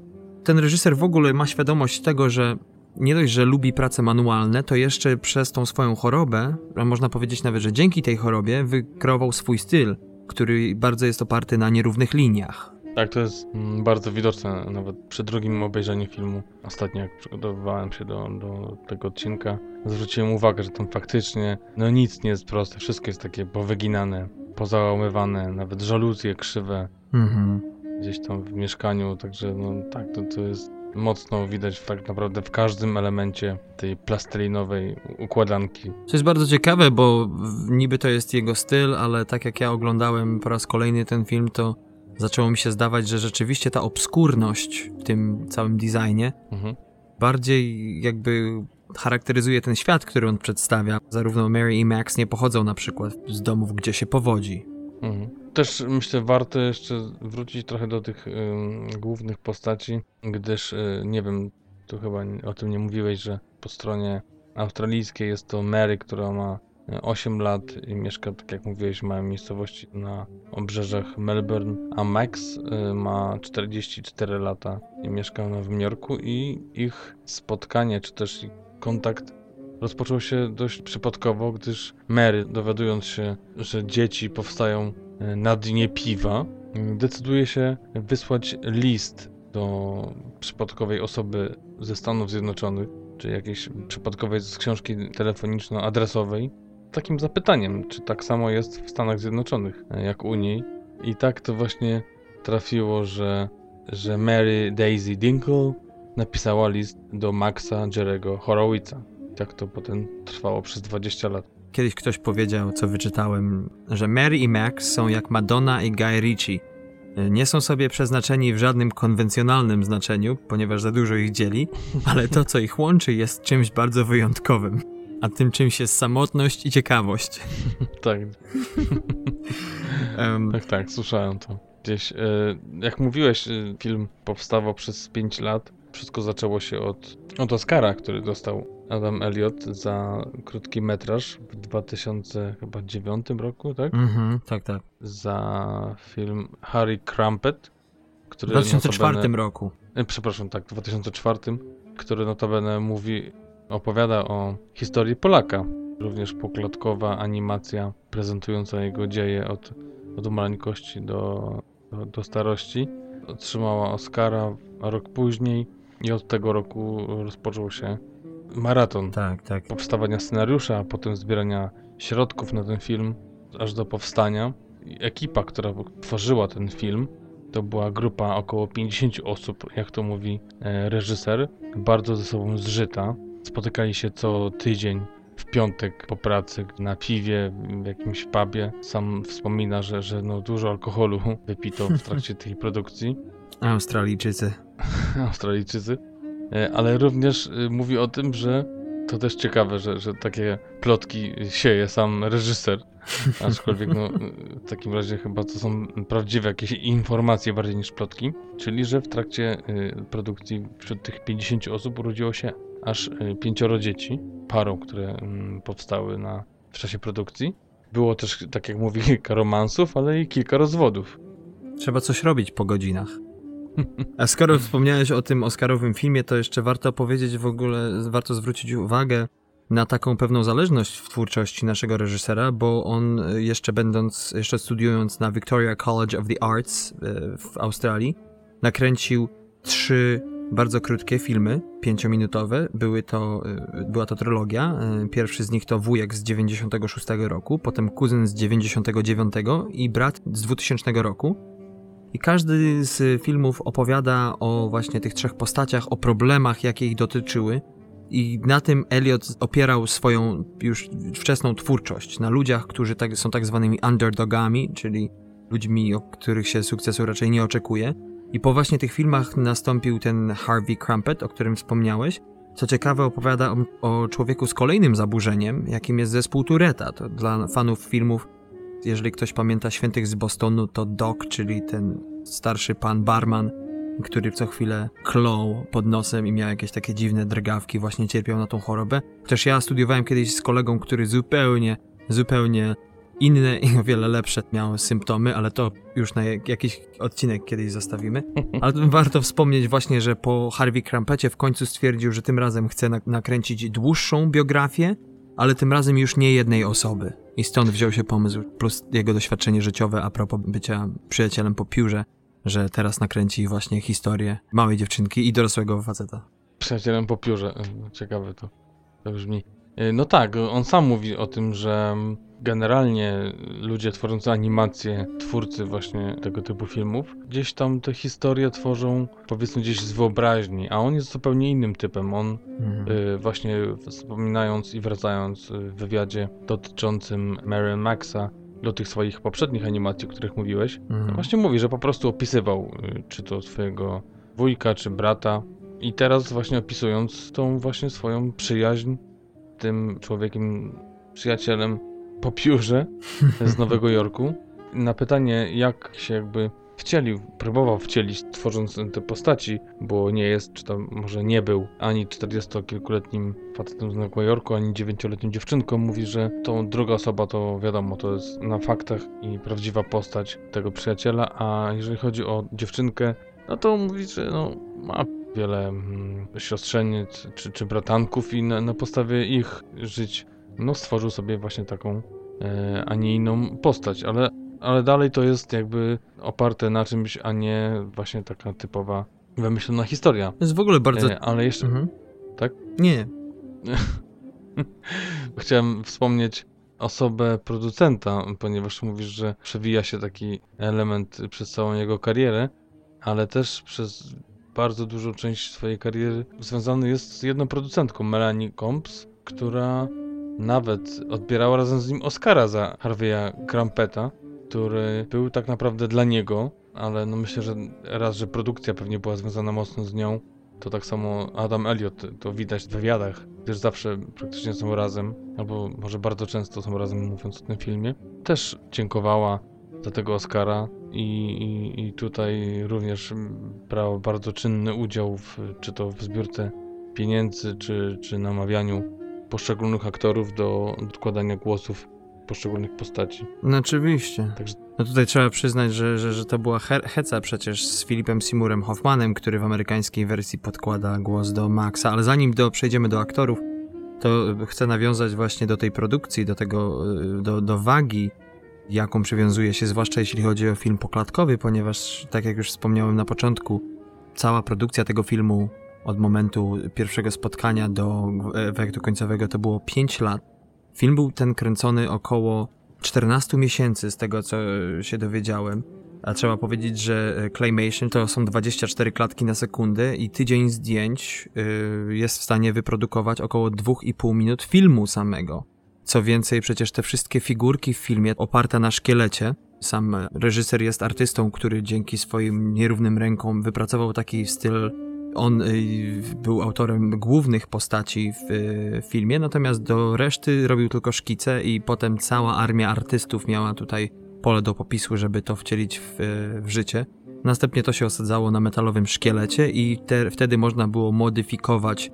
S1: Ten reżyser w ogóle ma świadomość tego, że nie dość, że lubi prace manualne, to jeszcze przez tą swoją chorobę, a można powiedzieć nawet, że dzięki tej chorobie wykreował swój styl, który bardzo jest oparty na nierównych liniach.
S2: Tak, to jest mm, bardzo widoczne nawet przy drugim obejrzeniu filmu. Ostatnio jak przygotowywałem się do, do tego odcinka, zwróciłem uwagę, że tam faktycznie no nic nie jest proste, wszystko jest takie powyginane, pozałamywane, nawet żaluzje krzywe
S1: Mhm.
S2: gdzieś tam w mieszkaniu, także no tak, to, to jest mocno widać tak naprawdę w każdym elemencie tej plastelinowej układanki.
S1: Co jest bardzo ciekawe, bo niby to jest jego styl, ale tak jak ja oglądałem po raz kolejny ten film, to zaczęło mi się zdawać, że rzeczywiście ta obskurność w tym całym designie
S2: Mhm.
S1: bardziej jakby charakteryzuje ten świat, który on przedstawia. Zarówno Mary i Max nie pochodzą na przykład z domów, gdzie się powodzi.
S2: Mhm. Też myślę, warto jeszcze wrócić trochę do tych ym, głównych postaci, gdyż y, nie wiem, tu chyba o tym nie mówiłeś, że po stronie australijskiej jest to Mary, która ma y, 8 lat i mieszka, tak jak mówiłeś, w małej miejscowości na obrzeżach Melbourne, a Max y, ma 44 lata i mieszka w Nowym Jorku i ich spotkanie, czy też kontakt rozpoczął się dość przypadkowo, gdyż Mary, dowiadując się, że dzieci powstają e, na dnie piwa, decyduje się wysłać list do przypadkowej osoby ze Stanów Zjednoczonych, czy jakiejś przypadkowej z książki telefoniczno-adresowej, takim zapytaniem, czy tak samo jest w Stanach Zjednoczonych e, jak u niej. I tak to właśnie trafiło, że, że Mary Daisy Dinkle napisała list do Maxa Jerego Horowitza. Tak to potem trwało przez 20 lat.
S1: Kiedyś ktoś powiedział, co wyczytałem, że Mary i Max są jak Madonna i Guy Ritchie. Nie są sobie przeznaczeni w żadnym konwencjonalnym znaczeniu, ponieważ za dużo ich dzieli, ale to, co ich łączy, jest czymś bardzo wyjątkowym. A tym czymś jest samotność i ciekawość.
S2: Tak,
S1: Em,
S2: tak, tak, słyszałem to. Gdzieś, e, jak mówiłeś, e, film powstawał przez 5 lat. Wszystko zaczęło się od, od Oscara, który dostał Adam Elliot za krótki metraż w 2009 roku, tak?
S1: mhm, tak, tak.
S2: Za film Harry Crumpet,
S1: W
S2: który
S1: 2004
S2: notabene-
S1: roku.
S2: E, Przepraszam, tak, w 2004, który notabene mówi, opowiada o historii Polaka. Również poklatkowa animacja prezentująca jego dzieje od, od maleńkości do, do, do starości. Otrzymała Oscara rok później i od tego roku rozpoczął się maraton
S1: Tak, tak.
S2: powstawania scenariusza, a potem zbierania środków na ten film, aż do powstania. Ekipa, która tworzyła ten film, to była grupa około 50 osób, jak to mówi e, reżyser, bardzo ze sobą zżyta. Spotykali się co tydzień w piątek po pracy na piwie, w jakimś pubie. Sam wspomina, że, że no dużo alkoholu wypito w trakcie tej produkcji.
S1: Australijczycy.
S2: Australijczycy, E, ale również e, mówi o tym, że to też ciekawe, że, że takie plotki sieje sam reżyser. Aczkolwiek no, w takim razie chyba to są prawdziwe jakieś informacje bardziej niż plotki. Czyli, że w trakcie e, produkcji wśród tych 50 osób urodziło się aż e, pięcioro dzieci, parą, które mm, powstały na, w czasie produkcji. Było też, tak jak mówi, kilka romansów, ale i kilka rozwodów.
S1: Trzeba coś robić po godzinach. A skoro wspomniałeś o tym Oscarowym filmie, to jeszcze warto powiedzieć w ogóle, warto zwrócić uwagę na taką pewną zależność w twórczości naszego reżysera, bo on y, jeszcze będąc, jeszcze studiując na Victoria College of the Arts y, w Australii, nakręcił trzy bardzo krótkie filmy, pięciominutowe. Były to, y, była to trylogia. Y, Pierwszy z nich to Wujek z 96 roku, potem Kuzyn z 99 i Brat z 2000 roku. I każdy z filmów opowiada o właśnie tych trzech postaciach, o problemach, jakie ich dotyczyły. I na tym Elliot opierał swoją już wczesną twórczość. Na ludziach, którzy tak, są tak zwanymi underdogami, czyli ludźmi, o których się sukcesu raczej nie oczekuje. I po właśnie tych filmach nastąpił ten Harvey Crumpet, o którym wspomniałeś. Co ciekawe, opowiada o, o człowieku z kolejnym zaburzeniem, jakim jest zespół Tureta. To dla fanów filmów jeżeli ktoś pamięta Świętych z Bostonu, to Doc, czyli ten starszy pan barman, który co chwilę klął pod nosem i miał jakieś takie dziwne drgawki, właśnie cierpiał na tą chorobę. Też ja studiowałem kiedyś z kolegą, który zupełnie, zupełnie inne i o wiele lepsze miał symptomy, ale to już na jak- jakiś odcinek kiedyś zostawimy. Ale warto wspomnieć właśnie, że po Harvey Crumpecie w końcu stwierdził, że tym razem chce nak- nakręcić dłuższą biografię, ale tym razem już nie jednej osoby. I stąd wziął się pomysł, plus jego doświadczenie życiowe a propos bycia przyjacielem po piórze, że teraz nakręci właśnie historię małej dziewczynki i dorosłego faceta.
S2: Przyjacielem po piórze. Ciekawe to, to brzmi. E, No tak, on sam mówi o tym, że generalnie ludzie tworzący animacje, twórcy właśnie tego typu filmów, gdzieś tam te historie tworzą powiedzmy gdzieś z wyobraźni, a on jest zupełnie innym typem. On
S1: Mhm.
S2: y, właśnie wspominając i wracając y, w wywiadzie dotyczącym Mary Maxa do tych swoich poprzednich animacji, o których mówiłeś,
S1: Mhm.
S2: Właśnie mówi, że po prostu opisywał, y, czy to swojego wujka, czy brata. I teraz właśnie opisując tą właśnie swoją przyjaźń tym człowiekiem, przyjacielem po piórze z Nowego Jorku. Na pytanie, jak się jakby wcielił, próbował wcielić, tworząc te postaci, bo nie jest, czy to może nie był ani 40-kilkuletnim facetem z Nowego Jorku, ani 9-letnią dziewczynką, mówi, że tą druga osoba to wiadomo, to jest na faktach i prawdziwa postać tego przyjaciela, a jeżeli chodzi o dziewczynkę, no to mówi, że no, ma wiele mm, siostrzeniec czy, czy bratanków i na, na podstawie ich żyć no, stworzył sobie właśnie taką e, a nie inną postać, ale, ale dalej to jest jakby oparte na czymś, a nie właśnie taka typowa wymyślona historia.
S1: To jest w ogóle bardzo...
S2: E, ale jeszcze
S1: Mhm.
S2: tak?
S1: Nie,
S2: chciałem wspomnieć osobę producenta, ponieważ mówisz, że przewija się taki element przez całą jego karierę, ale też przez bardzo dużą część swojej kariery związany jest z jedną producentką, Melanie Combs, która nawet odbierała razem z nim Oscara za Harvey'a Crumpeta, który był tak naprawdę dla niego, ale no myślę, że raz, że produkcja pewnie była związana mocno z nią, to tak samo Adam Elliot, to widać w wywiadach, gdyż zawsze praktycznie są razem, albo może bardzo często są razem mówiąc o tym filmie. Też dziękowała za tego Oscara i, i, i tutaj również brała bardzo czynny udział w, czy to w zbiórce pieniędzy, czy, czy namawianiu poszczególnych aktorów do odkładania głosów poszczególnych postaci.
S1: no oczywiście.
S2: Także-
S1: No tutaj trzeba przyznać, że, że, że to była he- heca przecież z Filipem Seymourem Hoffmanem, który w amerykańskiej wersji podkłada głos do Maxa, ale zanim do, przejdziemy do aktorów, to chcę nawiązać właśnie do tej produkcji, do tego, y, do, do wagi, jaką przywiązuje się, zwłaszcza jeśli chodzi o film poklatkowy, ponieważ, tak jak już wspomniałem na początku, cała produkcja tego filmu od momentu pierwszego spotkania do efektu końcowego to było 5 lat. Film był ten kręcony około 14 miesięcy z tego co się dowiedziałem. A trzeba powiedzieć, że Claymation to są 24 klatki na sekundę i tydzień zdjęć yy, jest w stanie wyprodukować około 2,5 minut filmu samego. Co więcej, przecież te wszystkie figurki w filmie oparte na szkielecie. Sam reżyser jest artystą, który dzięki swoim nierównym rękom wypracował taki styl. On y, był autorem głównych postaci w y, filmie, natomiast do reszty robił tylko szkice i potem cała armia artystów miała tutaj pole do popisu, żeby to wcielić w, w życie. Następnie to się osadzało na metalowym szkielecie i te, wtedy można było modyfikować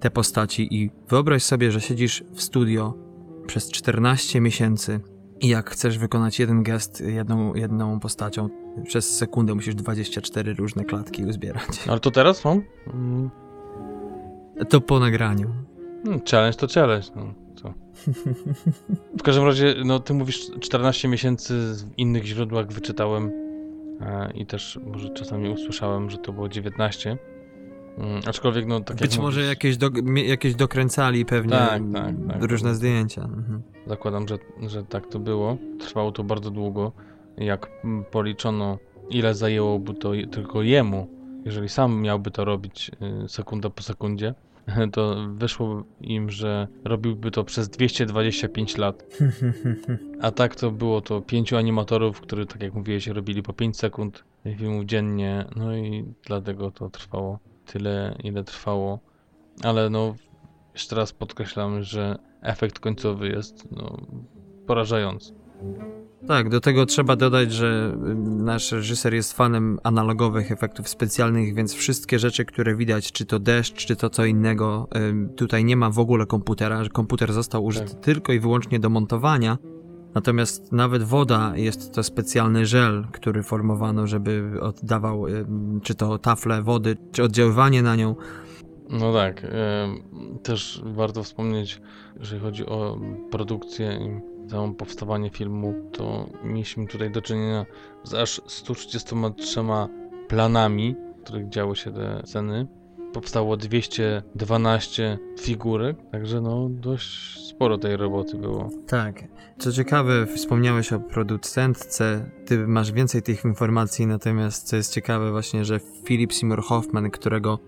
S1: te postaci i wyobraź sobie, że siedzisz w studio przez 14 miesięcy i jak chcesz wykonać jeden gest jedną, jedną postacią, przez sekundę musisz 24 różne klatki uzbierać.
S2: Ale to teraz mam? Mm.
S1: To po nagraniu.
S2: Hmm, challenge to challenge. No, co? W każdym razie, no ty mówisz 14 miesięcy w innych źródłach wyczytałem e, i też może czasami usłyszałem, że to było 19. Mm, aczkolwiek, no tak
S1: Być
S2: jak
S1: może
S2: mówisz,
S1: jakieś, do, jakieś dokręcali pewnie
S2: Tak, tak, tak.
S1: różne zdjęcia. Mhm.
S2: Zakładam, że, że tak to było. Trwało to bardzo długo. Jak policzono, ile zajęłoby to tylko jemu, jeżeli sam miałby to robić y, sekunda po sekundzie, to wyszło im, że robiłby to przez 225 lat. A tak to było to pięciu animatorów, którzy, tak jak mówiłeś, robili po 5 sekund filmów dziennie, no i dlatego to trwało tyle, ile trwało. Ale no, jeszcze raz podkreślam, że efekt końcowy jest no, porażający.
S1: Tak, do tego trzeba dodać, że y, nasz reżyser jest fanem analogowych efektów specjalnych, więc wszystkie rzeczy, które widać, czy to deszcz, czy to co innego, y, tutaj nie ma w ogóle komputera, komputer został użyty
S2: Tak.
S1: tylko i wyłącznie do montowania. Natomiast nawet woda jest to specjalny żel, który formowano, żeby oddawał y, czy to tafle wody, czy oddziaływanie na nią.
S2: No tak, em, też warto wspomnieć, jeżeli chodzi o produkcję i całe powstawanie filmu, to mieliśmy tutaj do czynienia z aż 133 planami, w których działy się te sceny. Powstało 212 figurek, także no dość sporo tej roboty było.
S1: Tak. Co ciekawe, wspomniałeś o producentce, ty masz więcej tych informacji, natomiast co jest ciekawe właśnie, że Philip Seymour Hoffman, którego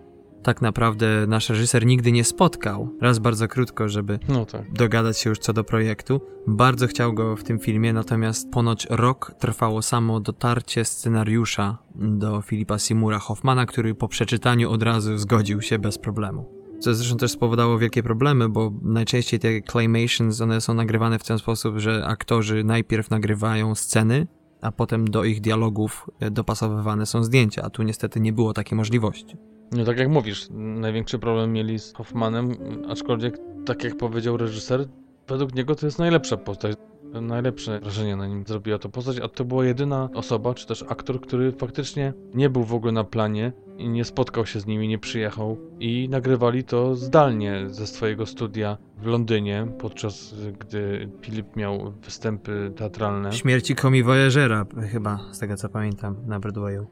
S1: tak naprawdę nasz reżyser nigdy nie spotkał, raz bardzo krótko, żeby
S2: No tak.
S1: dogadać się już co do projektu, bardzo chciał go w tym filmie, natomiast ponoć rok trwało samo dotarcie scenariusza do Philipa Seymoura Hoffmana, który po przeczytaniu od razu zgodził się bez problemu. Co zresztą też spowodowało wielkie problemy, bo najczęściej te claymations, one są nagrywane w ten sposób, że aktorzy najpierw nagrywają sceny, a potem do ich dialogów e, dopasowywane są zdjęcia, a tu niestety nie było takiej możliwości.
S2: No tak jak mówisz, największy problem mieli z Hoffmanem, aczkolwiek tak jak powiedział reżyser, według niego to jest najlepsza postać. Najlepsze wrażenie na nim zrobiła to postać, a to była jedyna osoba, czy też aktor, który faktycznie nie był w ogóle na planie i nie spotkał się z nimi, nie przyjechał i nagrywali to zdalnie ze swojego studia w Londynie, podczas gdy Filip miał występy teatralne.
S1: Śmierci Komi Voyagera, chyba, z tego co pamiętam, na Broadwayu.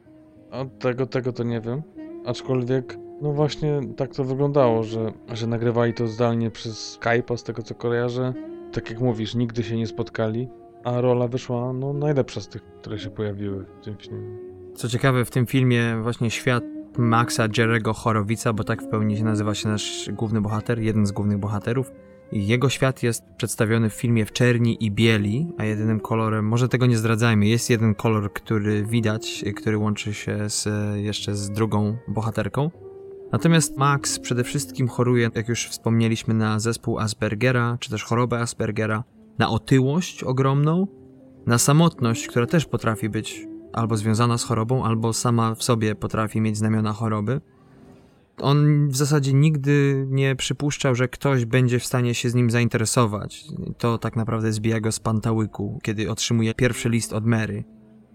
S2: A tego, tego to nie wiem. Aczkolwiek, no właśnie tak to wyglądało, że, że nagrywali to zdalnie przez Skype'a, z tego co kojarzę. Tak jak mówisz, nigdy się nie spotkali, a rola wyszła no najlepsza z tych, które się pojawiły w tym filmie.
S1: Co ciekawe, w tym filmie właśnie świat Maxa Jerego Chorowica, bo tak w pełni się nazywa się nasz główny bohater, jeden z głównych bohaterów. Jego świat jest przedstawiony w filmie w czerni i bieli, a jedynym kolorem, może tego nie zdradzajmy, jest jeden kolor, który widać, który łączy się z, jeszcze z drugą bohaterką. Natomiast Max przede wszystkim choruje, jak już wspomnieliśmy, na zespół Aspergera, czy też chorobę Aspergera, na otyłość ogromną, na samotność, która też potrafi być albo związana z chorobą, albo sama w sobie potrafi mieć znamiona choroby. On w zasadzie nigdy nie przypuszczał, że ktoś będzie w stanie się z nim zainteresować. To tak naprawdę zbija go z pantałyku, kiedy otrzymuje pierwszy list od Mary.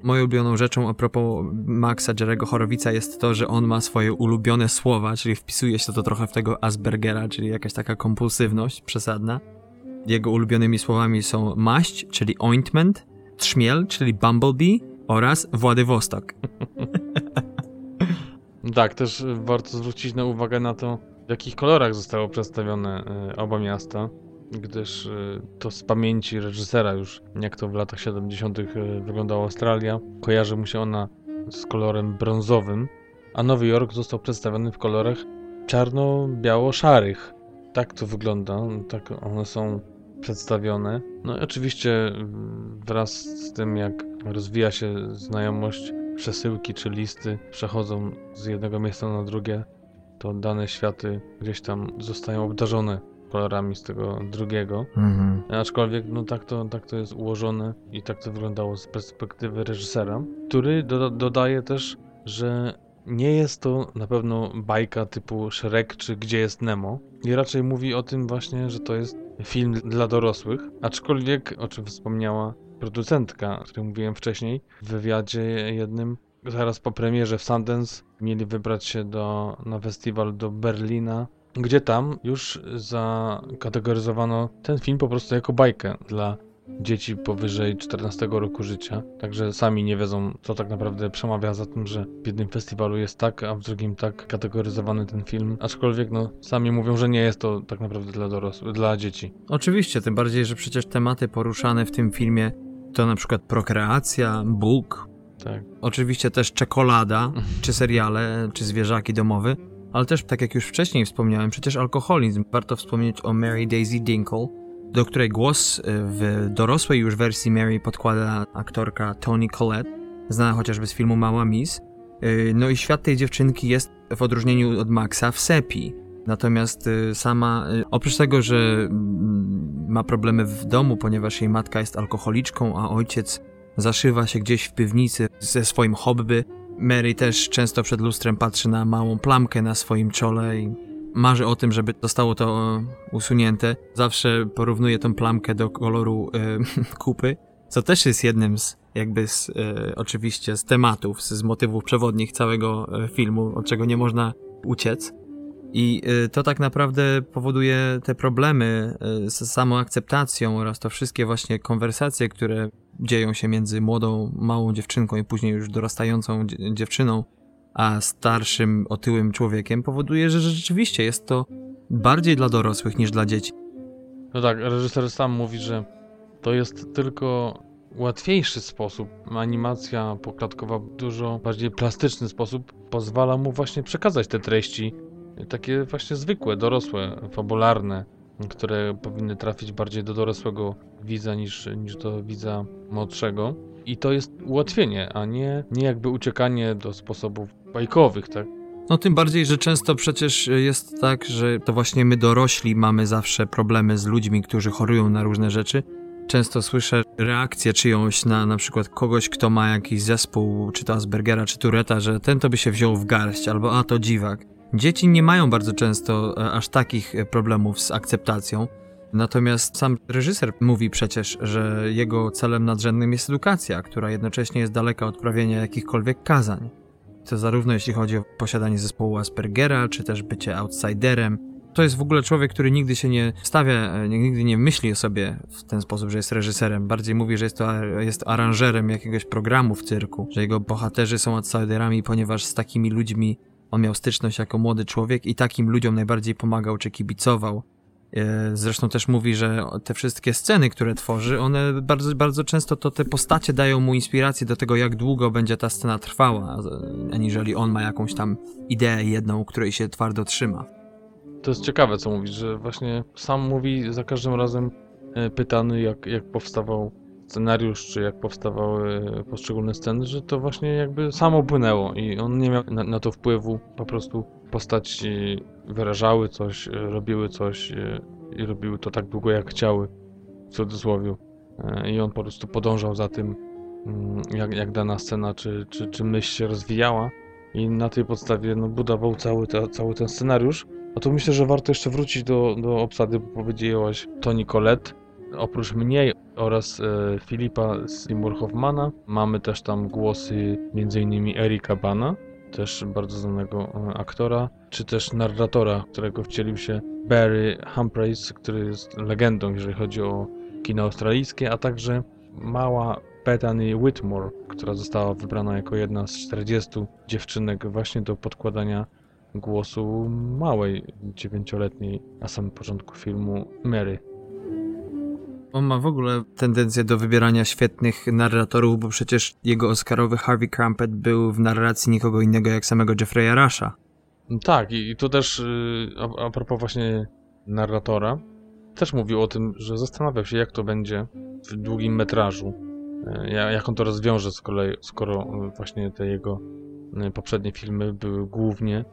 S1: Moją ulubioną rzeczą a propos Maxa Jerego Chorowica jest to, że on ma swoje ulubione słowa, czyli wpisuje się to trochę w tego Aspergera, czyli jakaś taka kompulsywność przesadna. Jego ulubionymi słowami są maść, czyli ointment, trzmiel, czyli bumblebee oraz Władywostok.
S2: Tak, też y, warto zwrócić na uwagę na to, w jakich kolorach zostało przedstawione y, oba miasta, gdyż y, to z pamięci reżysera już, jak to w latach 70. y, wyglądała Australia, kojarzy mu się ona z kolorem brązowym, a Nowy Jork został przedstawiony w kolorach czarno-biało-szarych. Tak to wygląda, tak one są przedstawione. No i oczywiście wraz z tym, jak rozwija się znajomość, przesyłki czy listy przechodzą z jednego miejsca na drugie, to dane światy gdzieś tam zostają obdarzone kolorami z tego drugiego.
S1: Mhm.
S2: Aczkolwiek no tak to, tak to jest ułożone i tak to wyglądało z perspektywy reżysera, który do, dodaje też, że nie jest to na pewno bajka typu Shrek czy Gdzie jest Nemo i raczej mówi o tym właśnie, że to jest film dla dorosłych, aczkolwiek, o czym wspomniała producentka, o której mówiłem wcześniej, w wywiadzie jednym, zaraz po premierze w Sundance mieli wybrać się do, na festiwal do Berlina, gdzie tam już zakategoryzowano ten film po prostu jako bajkę dla dzieci powyżej 14 roku życia. Także sami nie wiedzą, co tak naprawdę przemawia za tym, że w jednym festiwalu jest tak, a w drugim tak kategoryzowany ten film. Aczkolwiek, no, sami mówią, że nie jest to tak naprawdę dla dorosłych, dla dzieci.
S1: Oczywiście, tym bardziej, że przecież tematy poruszane w tym filmie to na przykład prokreacja, Bóg,
S2: Tak.
S1: oczywiście też czekolada, czy seriale, czy zwierzaki domowe, ale też, tak jak już wcześniej wspomniałem, przecież alkoholizm. Warto wspomnieć o Mary Daisy Dinkle, do której głos y, w dorosłej już wersji Mary podkłada aktorka Toni Collette, znana chociażby z filmu Mała Miss. Y, No i świat tej dziewczynki jest w odróżnieniu od Maxa w sepi. Natomiast y, sama, y, oprócz tego, że mm, ma problemy w domu, ponieważ jej matka jest alkoholiczką, a ojciec zaszywa się gdzieś w piwnicy ze swoim hobby, Mary też często przed lustrem patrzy na małą plamkę na swoim czole i marzy o tym, żeby zostało to e, usunięte. Zawsze porównuje tą plamkę do koloru e, kupy, co też jest jednym z jakby z, e, oczywiście z tematów, z, z motywów przewodnich całego filmu, od czego nie można uciec. I y, to tak naprawdę powoduje te problemy y, z samoakceptacją oraz to wszystkie właśnie konwersacje, które dzieją się między młodą, małą dziewczynką i później już dorastającą dzie- dziewczyną, a starszym, otyłym człowiekiem, powoduje, że rzeczywiście jest to bardziej dla dorosłych niż dla dzieci.
S2: No tak, reżyser sam mówi, że to jest tylko łatwiejszy sposób. Animacja poklatkowa w dużo bardziej plastyczny sposób pozwala mu właśnie przekazać te treści, takie właśnie zwykłe, dorosłe, fabularne, które powinny trafić bardziej do dorosłego widza niż, niż do widza młodszego. I to jest ułatwienie, a nie, nie jakby uciekanie do sposobów bajkowych, tak?
S1: No tym bardziej, że często przecież jest tak, że to właśnie my dorośli mamy zawsze problemy z ludźmi, którzy chorują na różne rzeczy. Często słyszę reakcję czyjąś na na przykład kogoś, kto ma jakiś zespół, czy to Aspergera, czy Tureta, że ten to by się wziął w garść, albo a to dziwak. Dzieci nie mają bardzo często e, aż takich e, problemów z akceptacją. Natomiast sam reżyser mówi przecież, że jego celem nadrzędnym jest edukacja, która jednocześnie jest daleka od prawienia jakichkolwiek kazań. To zarówno jeśli chodzi o posiadanie zespołu Aspergera, czy też bycie outsiderem. To jest w ogóle człowiek, który nigdy się nie stawia, e, nigdy nie myśli o sobie w ten sposób, że jest reżyserem. Bardziej mówi, że jest to jest aranżerem jakiegoś programu w cyrku, że jego bohaterzy są outsiderami, ponieważ z takimi ludźmi on miał styczność jako młody człowiek i takim ludziom najbardziej pomagał czy kibicował. E, Zresztą też mówi, że te wszystkie sceny, które tworzy, one bardzo, bardzo często to te postacie dają mu inspirację do tego, jak długo będzie ta scena trwała, aniżeli on ma jakąś tam ideę jedną, której się twardo trzyma.
S2: To jest ciekawe, co mówisz, że właśnie sam mówi za każdym razem e, pytany, jak, jak powstawał scenariusz, czy jak powstawały poszczególne sceny, że to właśnie jakby samo płynęło i on nie miał na, na to wpływu. Po prostu postaci wyrażały coś, robiły coś e, i robiły to tak długo, jak chciały, w cudzysłowie. E, I on po prostu podążał za tym, mm, jak, jak dana scena czy, czy, czy myśl się rozwijała i na tej podstawie no, budował cały, cały ten scenariusz. A tu myślę, że warto jeszcze wrócić do, do obsady, bo powiedziałaś Toni Collette. Oprócz mnie oraz e, Filipa Seymour Hoffmana mamy też tam głosy m.in. Erika Bana, też bardzo znanego e, aktora, czy też narratora, którego wcielił się Barry Humphreys, który jest legendą, jeżeli chodzi o kino australijskie, a także mała Bethany Whitmore, która została wybrana jako jedna z 40 dziewczynek właśnie do podkładania głosu małej, dziewięcioletniej na samym początku filmu Mary.
S1: On ma w ogóle tendencję do wybierania świetnych narratorów, bo przecież jego Oscarowy Harvey Crumpet był w narracji nikogo innego jak samego Jeffrey'a Rusha.
S2: Tak, i, tu też y, a, propos właśnie narratora, też mówił o tym, że zastanawiał się, jak to będzie w długim metrażu. ja- Jak on to rozwiąże, z kolei, skoro y, właśnie te jego y, poprzednie filmy były głównie,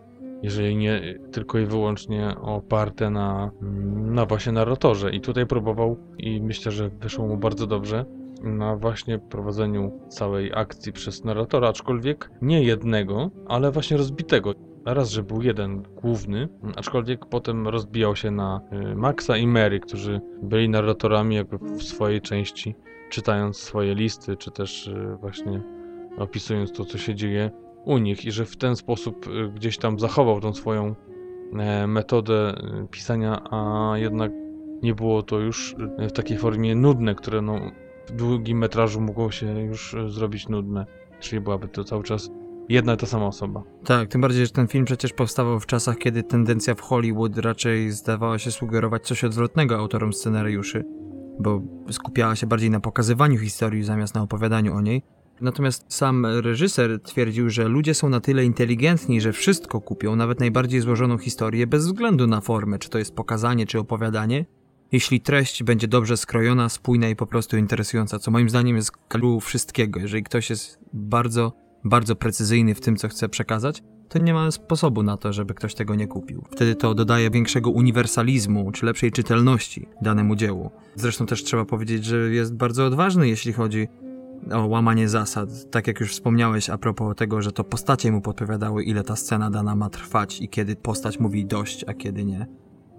S2: jeżeli nie tylko i wyłącznie oparte na, mm, na właśnie narratorze. I tutaj próbował i myślę, że wyszło mu bardzo dobrze na właśnie prowadzeniu całej akcji przez narratora, aczkolwiek nie jednego, ale właśnie rozbitego. Raz, że był jeden główny, aczkolwiek potem rozbijał się na y, Maxa i Mary, którzy byli narratorami jakby w swojej części, czytając swoje listy, czy też y, właśnie opisując to, co się dzieje u nich i że w ten sposób y, gdzieś tam zachował tą swoją e, metodę y, pisania, a jednak nie było to już y, w takiej formie nudne, które no, w długim metrażu mogło się już zrobić nudne. Czyli byłaby to cały czas jedna i ta sama osoba.
S1: Tak, tym bardziej, że ten film przecież powstawał w czasach, kiedy tendencja w Hollywood raczej zdawała się sugerować coś odwrotnego autorom scenariuszy, bo skupiała się bardziej na pokazywaniu historii zamiast na opowiadaniu o niej. Natomiast sam reżyser twierdził, że ludzie są na tyle inteligentni, że wszystko kupią, nawet najbardziej złożoną historię, bez względu na formę, czy to jest pokazanie, czy opowiadanie, jeśli treść będzie dobrze skrojona, spójna i po prostu interesująca, co moim zdaniem jest klucz wszystkiego. Jeżeli ktoś jest bardzo, bardzo precyzyjny w tym, co chce przekazać, to nie ma sposobu na to, żeby ktoś tego nie kupił. Wtedy to dodaje większego uniwersalizmu, czy lepszej czytelności danemu dziełu. Zresztą też trzeba powiedzieć, że jest bardzo odważny, jeśli chodzi o łamanie zasad. Tak jak już wspomniałeś a propos tego, że to postacie mu podpowiadały, ile ta scena dana ma trwać i kiedy postać mówi dość, a kiedy nie.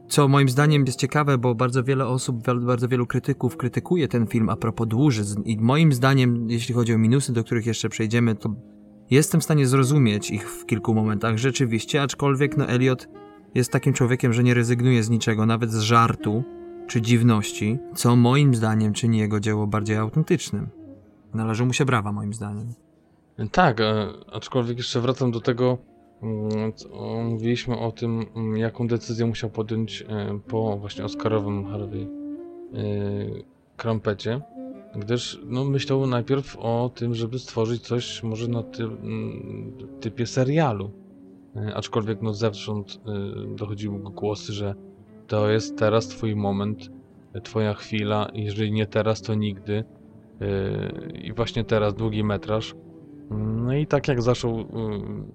S1: Co moim zdaniem jest ciekawe, bo bardzo wiele osób, bardzo wielu krytyków krytykuje ten film a propos dłużyzn i moim zdaniem, jeśli chodzi o minusy, do których jeszcze przejdziemy, to jestem w stanie zrozumieć ich w kilku momentach rzeczywiście, aczkolwiek no Elliot jest takim człowiekiem, że nie rezygnuje z niczego, nawet z żartu czy dziwności, co moim zdaniem czyni jego dzieło bardziej autentycznym. Należą mu się brawa, moim zdaniem.
S2: Tak, e, aczkolwiek jeszcze wracam do tego, mm, co mówiliśmy o tym, mm, jaką decyzję musiał podjąć e, po właśnie Oscarowym Harvey e, Crumpecie, gdyż no, myślał najpierw o tym, żeby stworzyć coś może na ty, mm, typie serialu. E, Aczkolwiek no, zewsząd e, dochodziły go głosy, że to jest teraz twój moment, e, twoja chwila, jeżeli nie teraz, to nigdy. E, I właśnie teraz długi metraż. No i tak jak zaczął y,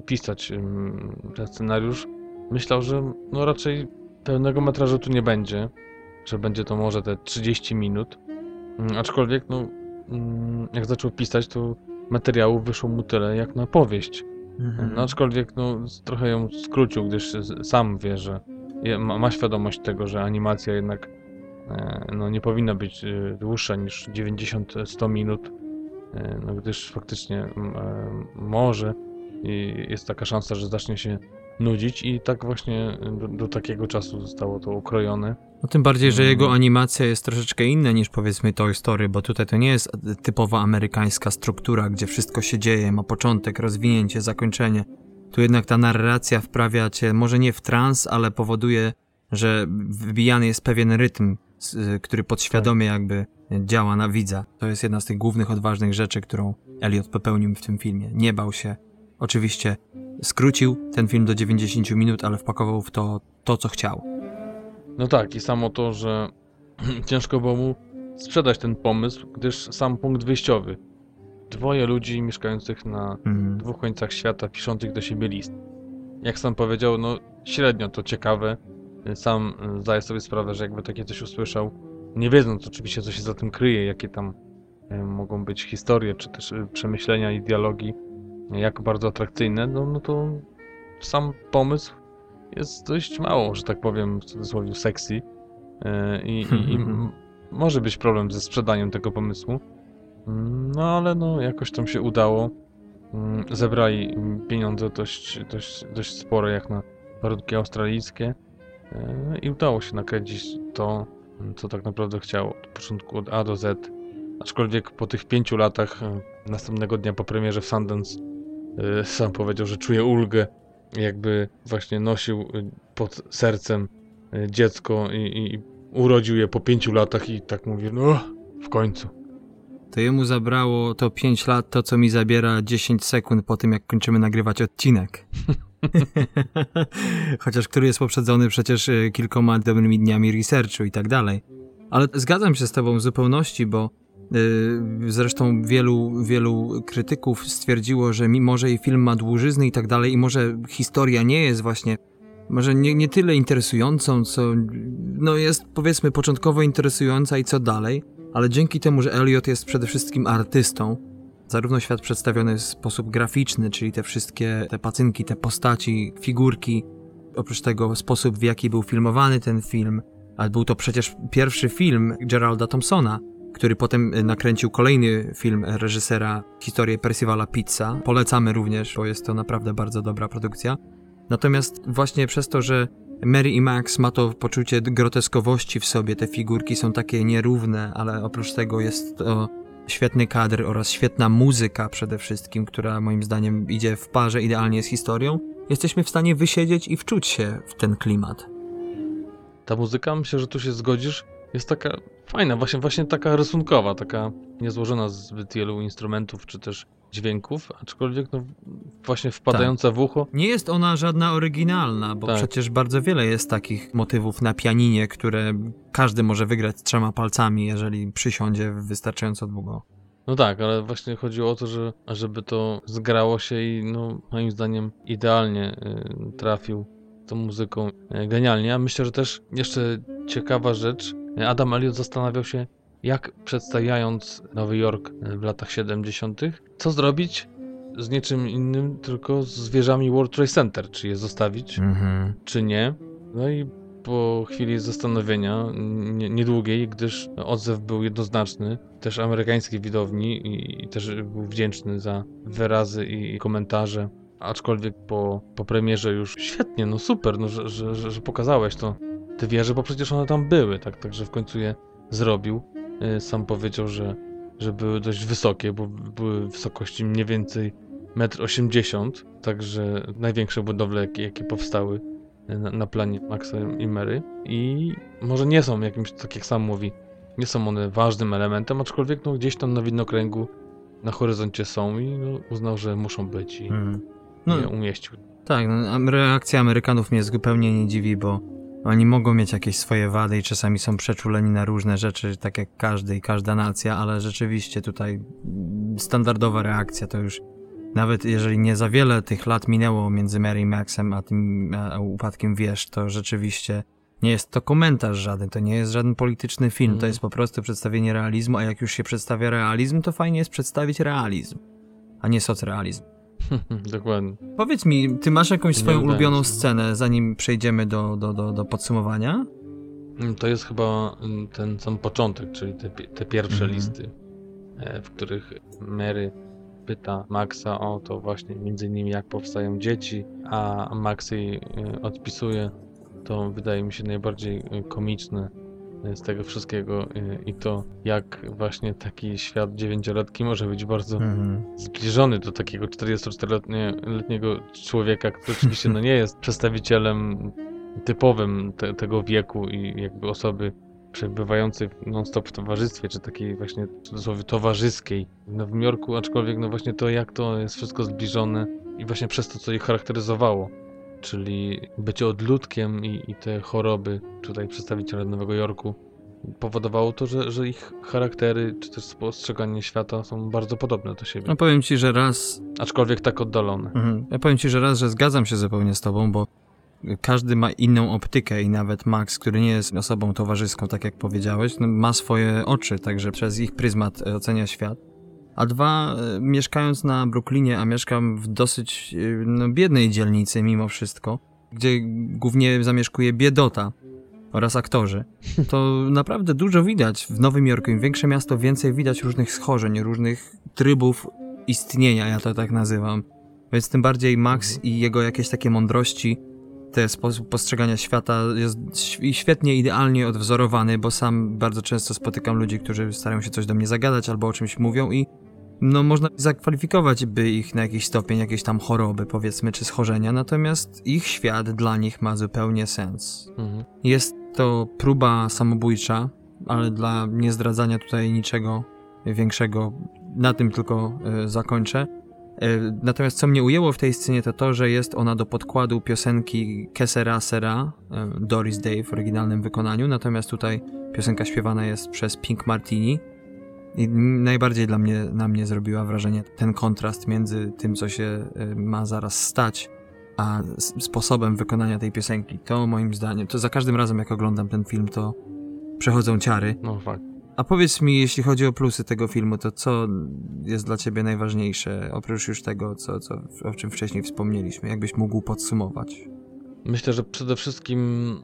S2: pisać y, ten scenariusz, myślał, że no raczej pełnego metrażu tu nie będzie, że będzie to może te 30 minut. Mm, Aczkolwiek, no, mm, jak zaczął pisać, to materiału wyszło mu tyle jak na powieść.
S1: Mhm.
S2: No, aczkolwiek, no, trochę ją skrócił, gdyż sam wie, że ma, świadomość tego, że animacja jednak no, nie powinna być e, dłuższa niż 90-100 minut, e, no, gdyż faktycznie e, może i jest taka szansa, że zacznie się nudzić i tak właśnie do, do takiego czasu zostało to ukrojone.
S1: No tym bardziej, że
S2: Mm.
S1: jego animacja jest troszeczkę inna niż powiedzmy Toy Story, bo tutaj to nie jest typowa amerykańska struktura, gdzie wszystko się dzieje, ma początek, rozwinięcie, zakończenie. Tu jednak ta narracja wprawia cię może nie w trans, ale powoduje, że wybijany jest pewien rytm, który podświadomie jakby działa na widza. To jest jedna z tych głównych, odważnych rzeczy, którą Elliot popełnił w tym filmie. Nie bał się. Oczywiście skrócił ten film do 90 minut, ale wpakował w to to, co chciał.
S2: No tak, i samo to, że ciężko było mu sprzedać ten pomysł, gdyż sam punkt wyjściowy. Dwoje ludzi mieszkających na
S1: Mhm.
S2: dwóch końcach świata, piszących do siebie list. Jak sam powiedział, no średnio to ciekawe. Sam y, zdaję sobie sprawę, że jakby takie coś usłyszał, nie wiedząc oczywiście, co się za tym kryje, jakie tam y, mogą być historie, czy też y, przemyślenia i dialogi, y, jak bardzo atrakcyjne, no, no to sam pomysł jest dość mało, że tak powiem, w cudzysłowie sexy. Y, I, i, i może być problem ze sprzedaniem tego pomysłu. Mm, No ale no jakoś tam się udało. Mm, Zebrali pieniądze dość, dość, dość spore jak na warunki australijskie i udało się nakręcić to, co tak naprawdę chciał od początku od A do Z. Aczkolwiek po tych pięciu latach, e, następnego dnia po premierze w Sundance, e, sam powiedział, że czuje ulgę, jakby właśnie nosił e, pod sercem e, dziecko i, i urodził je po pięciu latach i tak mówi, no w końcu.
S1: To jemu zabrało to 5 lat, to co mi zabiera 10 sekund po tym, jak kończymy nagrywać odcinek. Chociaż który jest poprzedzony przecież e, kilkoma dobrymi dniami researchu i tak dalej. Ale zgadzam się z tobą w zupełności, bo yy, zresztą wielu, wielu krytyków stwierdziło, że mimo, że jej film ma dłużyzny i tak dalej, i może historia nie jest właśnie, może nie, nie tyle interesującą, co no jest powiedzmy początkowo interesująca i co dalej, ale dzięki temu, że Elliot jest przede wszystkim artystą, zarówno świat przedstawiony w sposób graficzny, czyli te wszystkie te pacynki, te postaci, figurki, oprócz tego sposób, w jaki był filmowany ten film, a był to przecież pierwszy film Geralda Thompsona, który potem nakręcił kolejny film reżysera Historię Percivala Pizza. Polecamy również, bo jest to naprawdę bardzo dobra produkcja. Natomiast właśnie przez to, że Mary i Max ma to poczucie groteskowości w sobie, te figurki są takie nierówne, ale oprócz tego jest to świetny kadr oraz świetna muzyka przede wszystkim, która moim zdaniem idzie w parze idealnie z historią, jesteśmy w stanie wysiedzieć i wczuć się w ten klimat.
S2: Ta muzyka, myślę, że tu się zgodzisz, jest taka fajna, właśnie, właśnie taka rysunkowa, taka niezłożona z zbyt wielu instrumentów czy też dźwięków, aczkolwiek no, właśnie wpadająca w ucho.
S1: Nie jest ona żadna oryginalna, bo
S2: Tak.
S1: przecież bardzo wiele jest takich motywów na pianinie, które każdy może wygrać trzema palcami, jeżeli przysiądzie wystarczająco długo.
S2: No tak, ale właśnie chodziło o to, że żeby to zgrało się i no, moim zdaniem idealnie y, trafił tą muzyką y, genialnie. A myślę, że też jeszcze ciekawa rzecz, Adam Elliot zastanawiał się, jak przedstawiając Nowy Jork y, w latach 70., co zrobić z niczym innym, tylko z wieżami World Trade Center, czy je zostawić,
S1: Mhm.
S2: czy nie. No i po chwili zastanowienia, nie- niedługiej, gdyż odzew był jednoznaczny, też amerykańskiej widowni i, i też był wdzięczny za wyrazy i, komentarze. Aczkolwiek po, po premierze już świetnie, no super, no, że, że, że, że pokazałeś to, te wieże, bo przecież one tam były, tak, także w końcu je zrobił. Y, Sam powiedział, że, że były dość wysokie, bo były w wysokości mniej więcej 1,80 m, także największe budowle, jakie, jakie powstały na, na planie Maxa i Mary i może nie są jakimś, tak jak sam mówi, nie są one ważnym elementem, aczkolwiek no, gdzieś tam na widnokręgu na horyzoncie są i no, uznał, że muszą być i
S1: Mhm. No,
S2: je umieścił.
S1: Tak, no, reakcja Amerykanów mnie zupełnie nie dziwi, bo oni mogą mieć jakieś swoje wady i czasami są przeczuleni na różne rzeczy, tak jak każdy i każda nacja, ale rzeczywiście tutaj mm, standardowa reakcja to już nawet jeżeli nie za wiele tych lat minęło między Mary Maxem a tym a upadkiem wież, to rzeczywiście nie jest to komentarz żaden, to nie jest żaden polityczny film, to
S2: Mhm.
S1: jest po prostu przedstawienie realizmu, a jak już się przedstawia realizm, to fajnie jest przedstawić realizm, a nie socrealizm.
S2: Dokładnie.
S1: Powiedz mi, ty masz jakąś swoją ulubioną
S2: się.
S1: scenę, zanim przejdziemy do, do, do, do podsumowania?
S2: Mm, To jest chyba mm, ten sam początek, czyli te, te pierwsze
S1: Mhm.
S2: listy, e, w których Mary pyta Maxa o to właśnie między innymi jak powstają dzieci, a Max jej e, odpisuje. To wydaje mi się najbardziej e, komiczne z tego wszystkiego e, i to jak właśnie taki świat dziewięciolatki może być bardzo
S1: Mhm.
S2: zbliżony do takiego 44-letniego człowieka, który oczywiście no nie jest przedstawicielem typowym te, tego wieku i jakby osoby przebywającej non-stop w towarzystwie, czy takiej właśnie w cudzysłowie towarzyskiej w Nowym Jorku, aczkolwiek no właśnie to jak to jest wszystko zbliżone i właśnie przez to, co ich charakteryzowało, czyli bycie odludkiem i, i te choroby tutaj przedstawiciele Nowego Jorku powodowało to, że, że ich charaktery, czy też postrzeganie świata są bardzo podobne do siebie.
S1: No powiem ci, że raz,
S2: Aczkolwiek tak oddalone.
S1: mhm. ja powiem ci, że raz, że zgadzam się zupełnie z tobą, bo każdy ma inną optykę i nawet Max, który nie jest osobą towarzyską, tak jak powiedziałeś, no, ma swoje oczy, także przez ich pryzmat ocenia świat. A dwa, e, mieszkając na Brooklynie, a mieszkam w dosyć e, no, biednej dzielnicy mimo wszystko, gdzie głównie zamieszkuje biedota oraz aktorzy, to naprawdę dużo widać w Nowym Jorku. Im większe miasto, więcej widać różnych schorzeń, różnych trybów istnienia, ja to tak nazywam. Więc tym bardziej Max i jego jakieś takie mądrości ten sposób postrzegania świata jest świetnie, idealnie odwzorowany, bo sam bardzo często spotykam ludzi, którzy starają się coś do mnie zagadać albo o czymś mówią i no można zakwalifikować by ich na jakiś stopień jakieś tam choroby, powiedzmy, czy schorzenia, natomiast ich świat dla nich ma zupełnie sens. Mhm. Jest to próba samobójcza, ale dla niezdradzania tutaj niczego większego, na tym tylko y, zakończę. Y, natomiast co mnie ujęło w tej scenie to to, że jest ona do podkładu piosenki Kesera Sera, y, Doris Day w oryginalnym wykonaniu, natomiast tutaj piosenka śpiewana jest przez Pink Martini, i najbardziej dla mnie, na mnie zrobiła wrażenie ten kontrast między tym, co się y, ma zaraz stać, a sposobem wykonania tej piosenki. To moim zdaniem, to za każdym razem jak oglądam ten film, to przechodzą ciary.
S2: No fakt.
S1: A powiedz mi, jeśli chodzi o plusy tego filmu, to co jest dla ciebie najważniejsze, oprócz już tego, co, co, o czym wcześniej wspomnieliśmy? Jakbyś mógł podsumować?
S2: Myślę, że przede wszystkim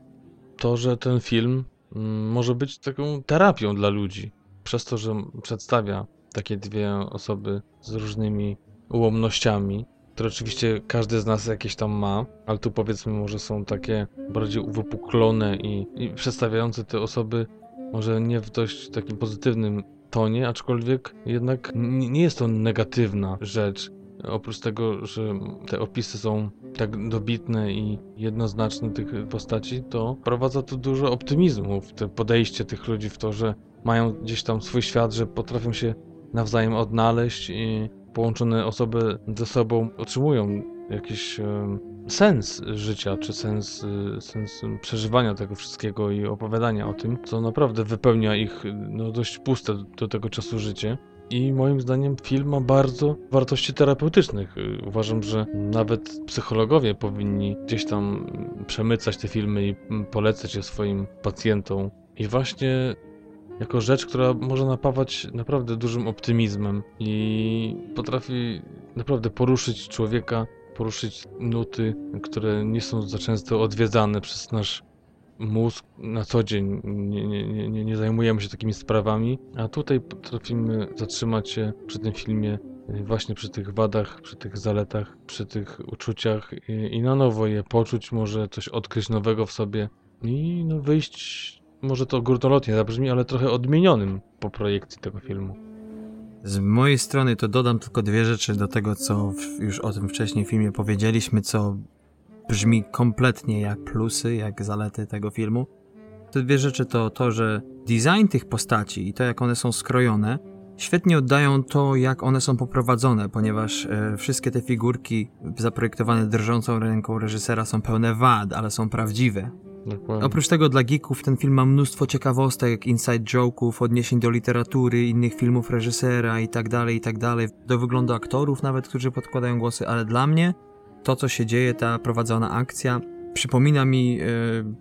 S2: to, że ten film mm, może być taką terapią dla ludzi przez to, że przedstawia takie dwie osoby z różnymi ułomnościami, które oczywiście każdy z nas jakieś tam ma, ale tu powiedzmy może są takie bardziej uwypuklone i, i przedstawiające te osoby może nie w dość takim pozytywnym tonie, aczkolwiek jednak nie jest to negatywna rzecz. Oprócz tego, że te opisy są tak dobitne i jednoznaczne tych postaci, to wprowadza to dużo optymizmu w to podejście tych ludzi w to, że mają gdzieś tam swój świat, że potrafią się nawzajem odnaleźć i połączone osoby ze sobą otrzymują jakiś sens życia, czy sens, y, sens przeżywania tego wszystkiego i opowiadania o tym, co naprawdę wypełnia ich no, dość puste do tego czasu życie. I moim zdaniem film ma bardzo wartości terapeutycznych. Y, uważam, że nawet psychologowie powinni gdzieś tam przemycać te filmy i polecać je swoim pacjentom. I właśnie jako rzecz, która może napawać naprawdę dużym optymizmem i potrafi naprawdę poruszyć człowieka, poruszyć nuty, które nie są za często odwiedzane przez nasz mózg na co dzień. Nie, nie, nie, nie zajmujemy się takimi sprawami, a tutaj potrafimy zatrzymać się przy tym filmie właśnie przy tych wadach, przy tych zaletach, przy tych uczuciach i, i na nowo je poczuć, może coś odkryć nowego w sobie i no wyjść może to górnolotnie zabrzmi, ale trochę odmienionym po projekcji tego filmu.
S1: Z mojej strony to dodam tylko dwie rzeczy do tego, co już o tym wcześniej w filmie powiedzieliśmy, co brzmi kompletnie jak plusy, jak zalety tego filmu. Te dwie rzeczy to to, że design tych postaci i to, jak one są skrojone, świetnie oddają to, jak one są poprowadzone, ponieważ e, wszystkie te figurki zaprojektowane drżącą ręką reżysera są pełne wad, ale są prawdziwe. Dokładnie. Oprócz tego dla geeków ten film ma mnóstwo ciekawostek, inside joke'ów, odniesień do literatury, innych filmów reżysera i tak dalej, i tak dalej. Do wyglądu aktorów nawet, którzy podkładają głosy, ale dla mnie to, co się dzieje, ta prowadzona akcja, Przypomina mi y,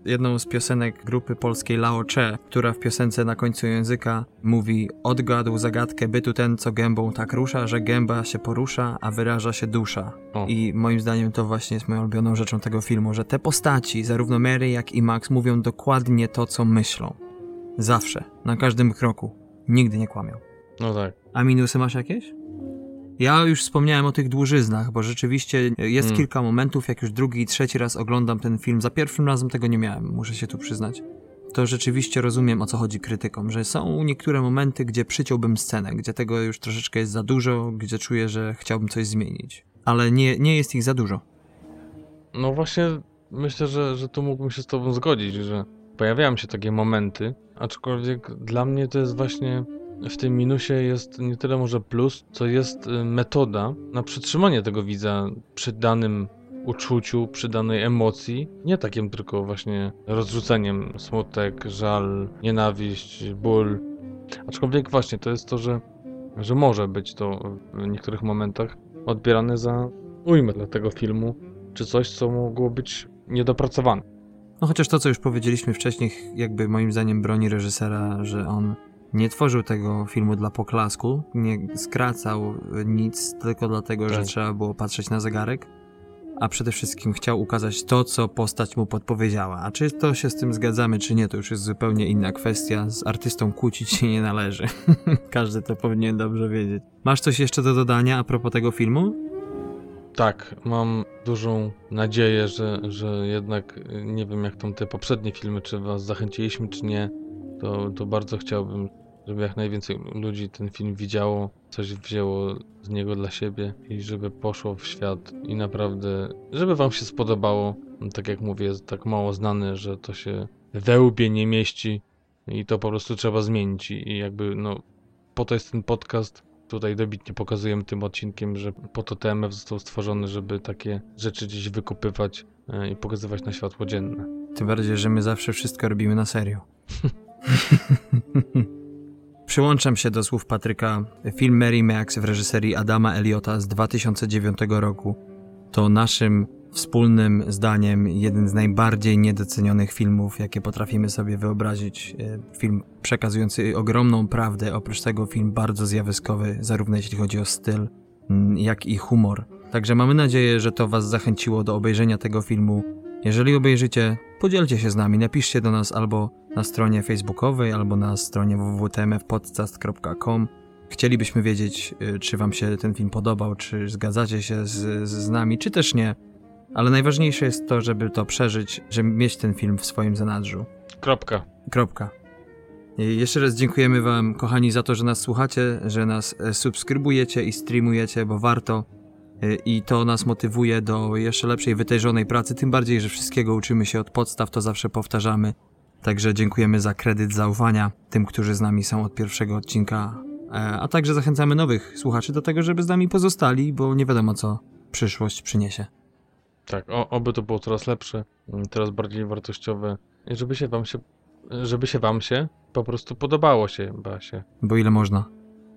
S1: jedną z piosenek grupy polskiej Lao Che, która w piosence na końcu języka mówi Odgadł zagadkę bytu ten, co gębą tak rusza, że gęba się porusza, a wyraża się dusza. O. I moim zdaniem to właśnie jest moją ulubioną rzeczą tego filmu, że te postaci, zarówno Mary jak i Max, mówią dokładnie to, co myślą. Zawsze, na każdym kroku. Nigdy nie kłamią.
S2: No tak.
S1: A minusy masz jakieś? Ja już wspomniałem o tych dłużyznach, bo rzeczywiście jest hmm. kilka momentów, jak już drugi i trzeci raz oglądam ten film. Za pierwszym razem tego nie miałem, muszę się tu przyznać. To rzeczywiście rozumiem, o co chodzi krytykom, że są niektóre momenty, gdzie przyciąłbym scenę, gdzie tego już troszeczkę jest za dużo, gdzie czuję, że chciałbym coś zmienić. Ale nie, nie jest ich za dużo.
S2: No właśnie, myślę, że, że tu mógłbym się z tobą zgodzić, że pojawiają się takie momenty, aczkolwiek dla mnie to jest właśnie w tym minusie jest nie tyle może plus, co jest y, metoda na przytrzymanie tego widza przy danym uczuciu, przy danej emocji, nie takim tylko właśnie rozrzuceniem smutek, żal, nienawiść, ból. Aczkolwiek właśnie to jest to, że, że może być to w niektórych momentach odbierane za ujmę dla tego filmu, czy coś, co mogło być niedopracowane.
S1: No chociaż to, co już powiedzieliśmy wcześniej, jakby moim zdaniem broni reżysera, że on nie tworzył tego filmu dla poklasku, nie skracał nic tylko dlatego, tak. że trzeba było patrzeć na zegarek, a przede wszystkim chciał ukazać to, co postać mu podpowiedziała. A czy to się z tym zgadzamy, czy nie, to już jest zupełnie inna kwestia. Z artystą kłócić się nie należy. Każdy to powinien dobrze wiedzieć. Masz coś jeszcze do dodania a propos tego filmu?
S2: Tak, mam dużą nadzieję, że, że jednak nie wiem jak tam te poprzednie filmy, czy was zachęciliśmy, czy nie, to, to bardzo chciałbym, żeby jak najwięcej ludzi ten film widziało, coś wzięło z niego dla siebie i żeby poszło w świat i naprawdę, żeby wam się spodobało. Tak jak mówię, jest tak mało znany, że to się we łbie nie mieści i to po prostu trzeba zmienić i, i jakby no po to jest ten podcast. Tutaj dobitnie pokazujemy tym odcinkiem, że po to TMF został stworzony, żeby takie rzeczy gdzieś wykupywać e, i pokazywać na światło dzienne.
S1: Tym bardziej, że my zawsze wszystko robimy na serio. Przyłączam się do słów Patryka. Film Mary Max w reżyserii Adama Eliota z 2009 roku to naszym wspólnym zdaniem jeden z najbardziej niedocenionych filmów, jakie potrafimy sobie wyobrazić. E, Film przekazujący ogromną prawdę, oprócz tego film bardzo zjawiskowy, zarówno jeśli chodzi o styl, mm, jak i humor. Także mamy nadzieję, że to Was zachęciło do obejrzenia tego filmu. Jeżeli obejrzycie, podzielcie się z nami, napiszcie do nas albo na stronie facebookowej, albo na stronie www.tmfpodcast.com. Chcielibyśmy wiedzieć, y, czy Wam się ten film podobał, czy zgadzacie się z, z, nami, czy też nie. Ale najważniejsze jest to, żeby to przeżyć, żeby mieć ten film w swoim zanadrzu.
S2: Kropka.
S1: Kropka. I jeszcze raz dziękujemy Wam, kochani, za to, że nas słuchacie, że nas e, subskrybujecie i streamujecie, bo warto. E, I to nas motywuje do jeszcze lepszej, wytężonej pracy. Tym bardziej, że wszystkiego uczymy się od podstaw, to zawsze powtarzamy. Także dziękujemy za kredyt zaufania tym, którzy z nami są od pierwszego odcinka. E, A także zachęcamy nowych słuchaczy do tego, żeby z nami pozostali, bo nie wiadomo, co przyszłość przyniesie.
S2: Tak, o, oby to było coraz lepsze, mm, coraz bardziej wartościowe i żeby się wam się, żeby się wam się po prostu podobało się, Basie.
S1: Bo ile można.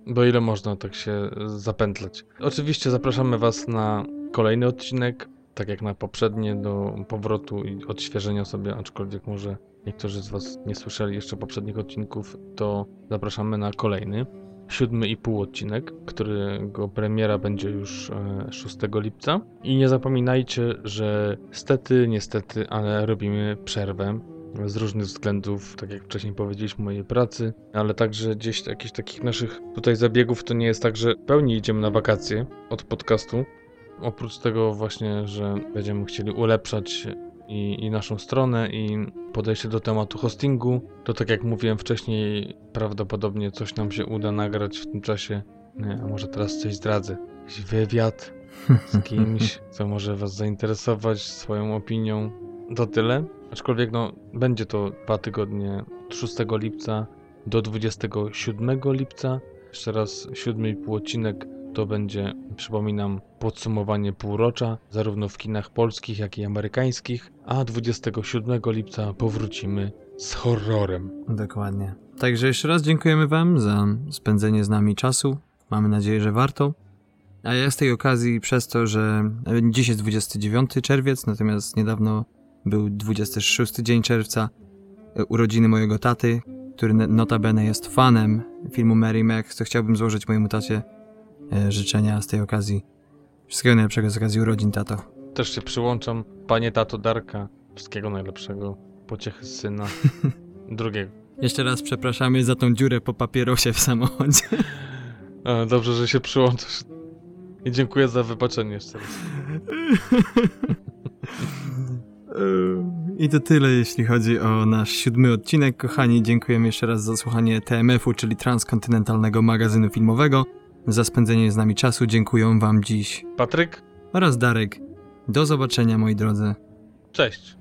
S2: Bo ile można tak się zapętlać. Oczywiście zapraszamy Was na kolejny odcinek, tak jak na poprzednie, do powrotu i odświeżenia sobie, aczkolwiek może niektórzy z Was nie słyszeli jeszcze poprzednich odcinków, to zapraszamy na kolejny, siódmy i pół odcinek, którego premiera będzie już e, 6 lipca. I nie zapominajcie, że stety, niestety, ale robimy przerwę z różnych względów, tak jak wcześniej powiedzieliśmy, mojej pracy, ale także gdzieś jakichś takich naszych tutaj zabiegów to nie jest tak, że pełni idziemy na wakacje od podcastu. Oprócz tego właśnie, że będziemy chcieli ulepszać i, i naszą stronę i podejście do tematu hostingu, to tak jak mówiłem wcześniej, prawdopodobnie coś nam się uda nagrać w tym czasie. Nie, a może teraz coś zdradzę. Jakiś wywiad z kimś, co może was zainteresować swoją opinią. To tyle. Aczkolwiek no, będzie to dwa tygodnie od 6 lipca do 27 lipca. Jeszcze raz siódmy i pół odcinek to będzie, przypominam, podsumowanie półrocza, zarówno w kinach polskich, jak i amerykańskich, a 27 lipca powrócimy z horrorem.
S1: Dokładnie. Także jeszcze raz dziękujemy Wam za spędzenie z nami czasu. Mamy nadzieję, że warto. A ja z tej okazji, przez to, że dziś jest 29 czerwiec, natomiast niedawno był 26 dzień czerwca, e, urodziny mojego taty, który notabene jest fanem filmu Mary Mac, to chciałbym złożyć mojemu tacie życzenia z tej okazji. Wszystkiego najlepszego z okazji urodzin, tato.
S2: Też się przyłączam. Panie tato Darka, wszystkiego najlepszego. Pociechy syna. Drugiego.
S1: Jeszcze raz przepraszamy za tą dziurę po papierosie w samochodzie.
S2: Dobrze, że się przyłączasz. I dziękuję za wybaczenie jeszcze raz.
S1: I to tyle, jeśli chodzi o nasz siódmy odcinek. Kochani, dziękujemy jeszcze raz za słuchanie TMF-u, czyli Transkontynentalnego Magazynu Filmowego. Za spędzenie z nami czasu dziękuję Wam dziś
S2: Patryk,
S1: oraz Darek. Do zobaczenia, moi drodzy.
S2: cześć.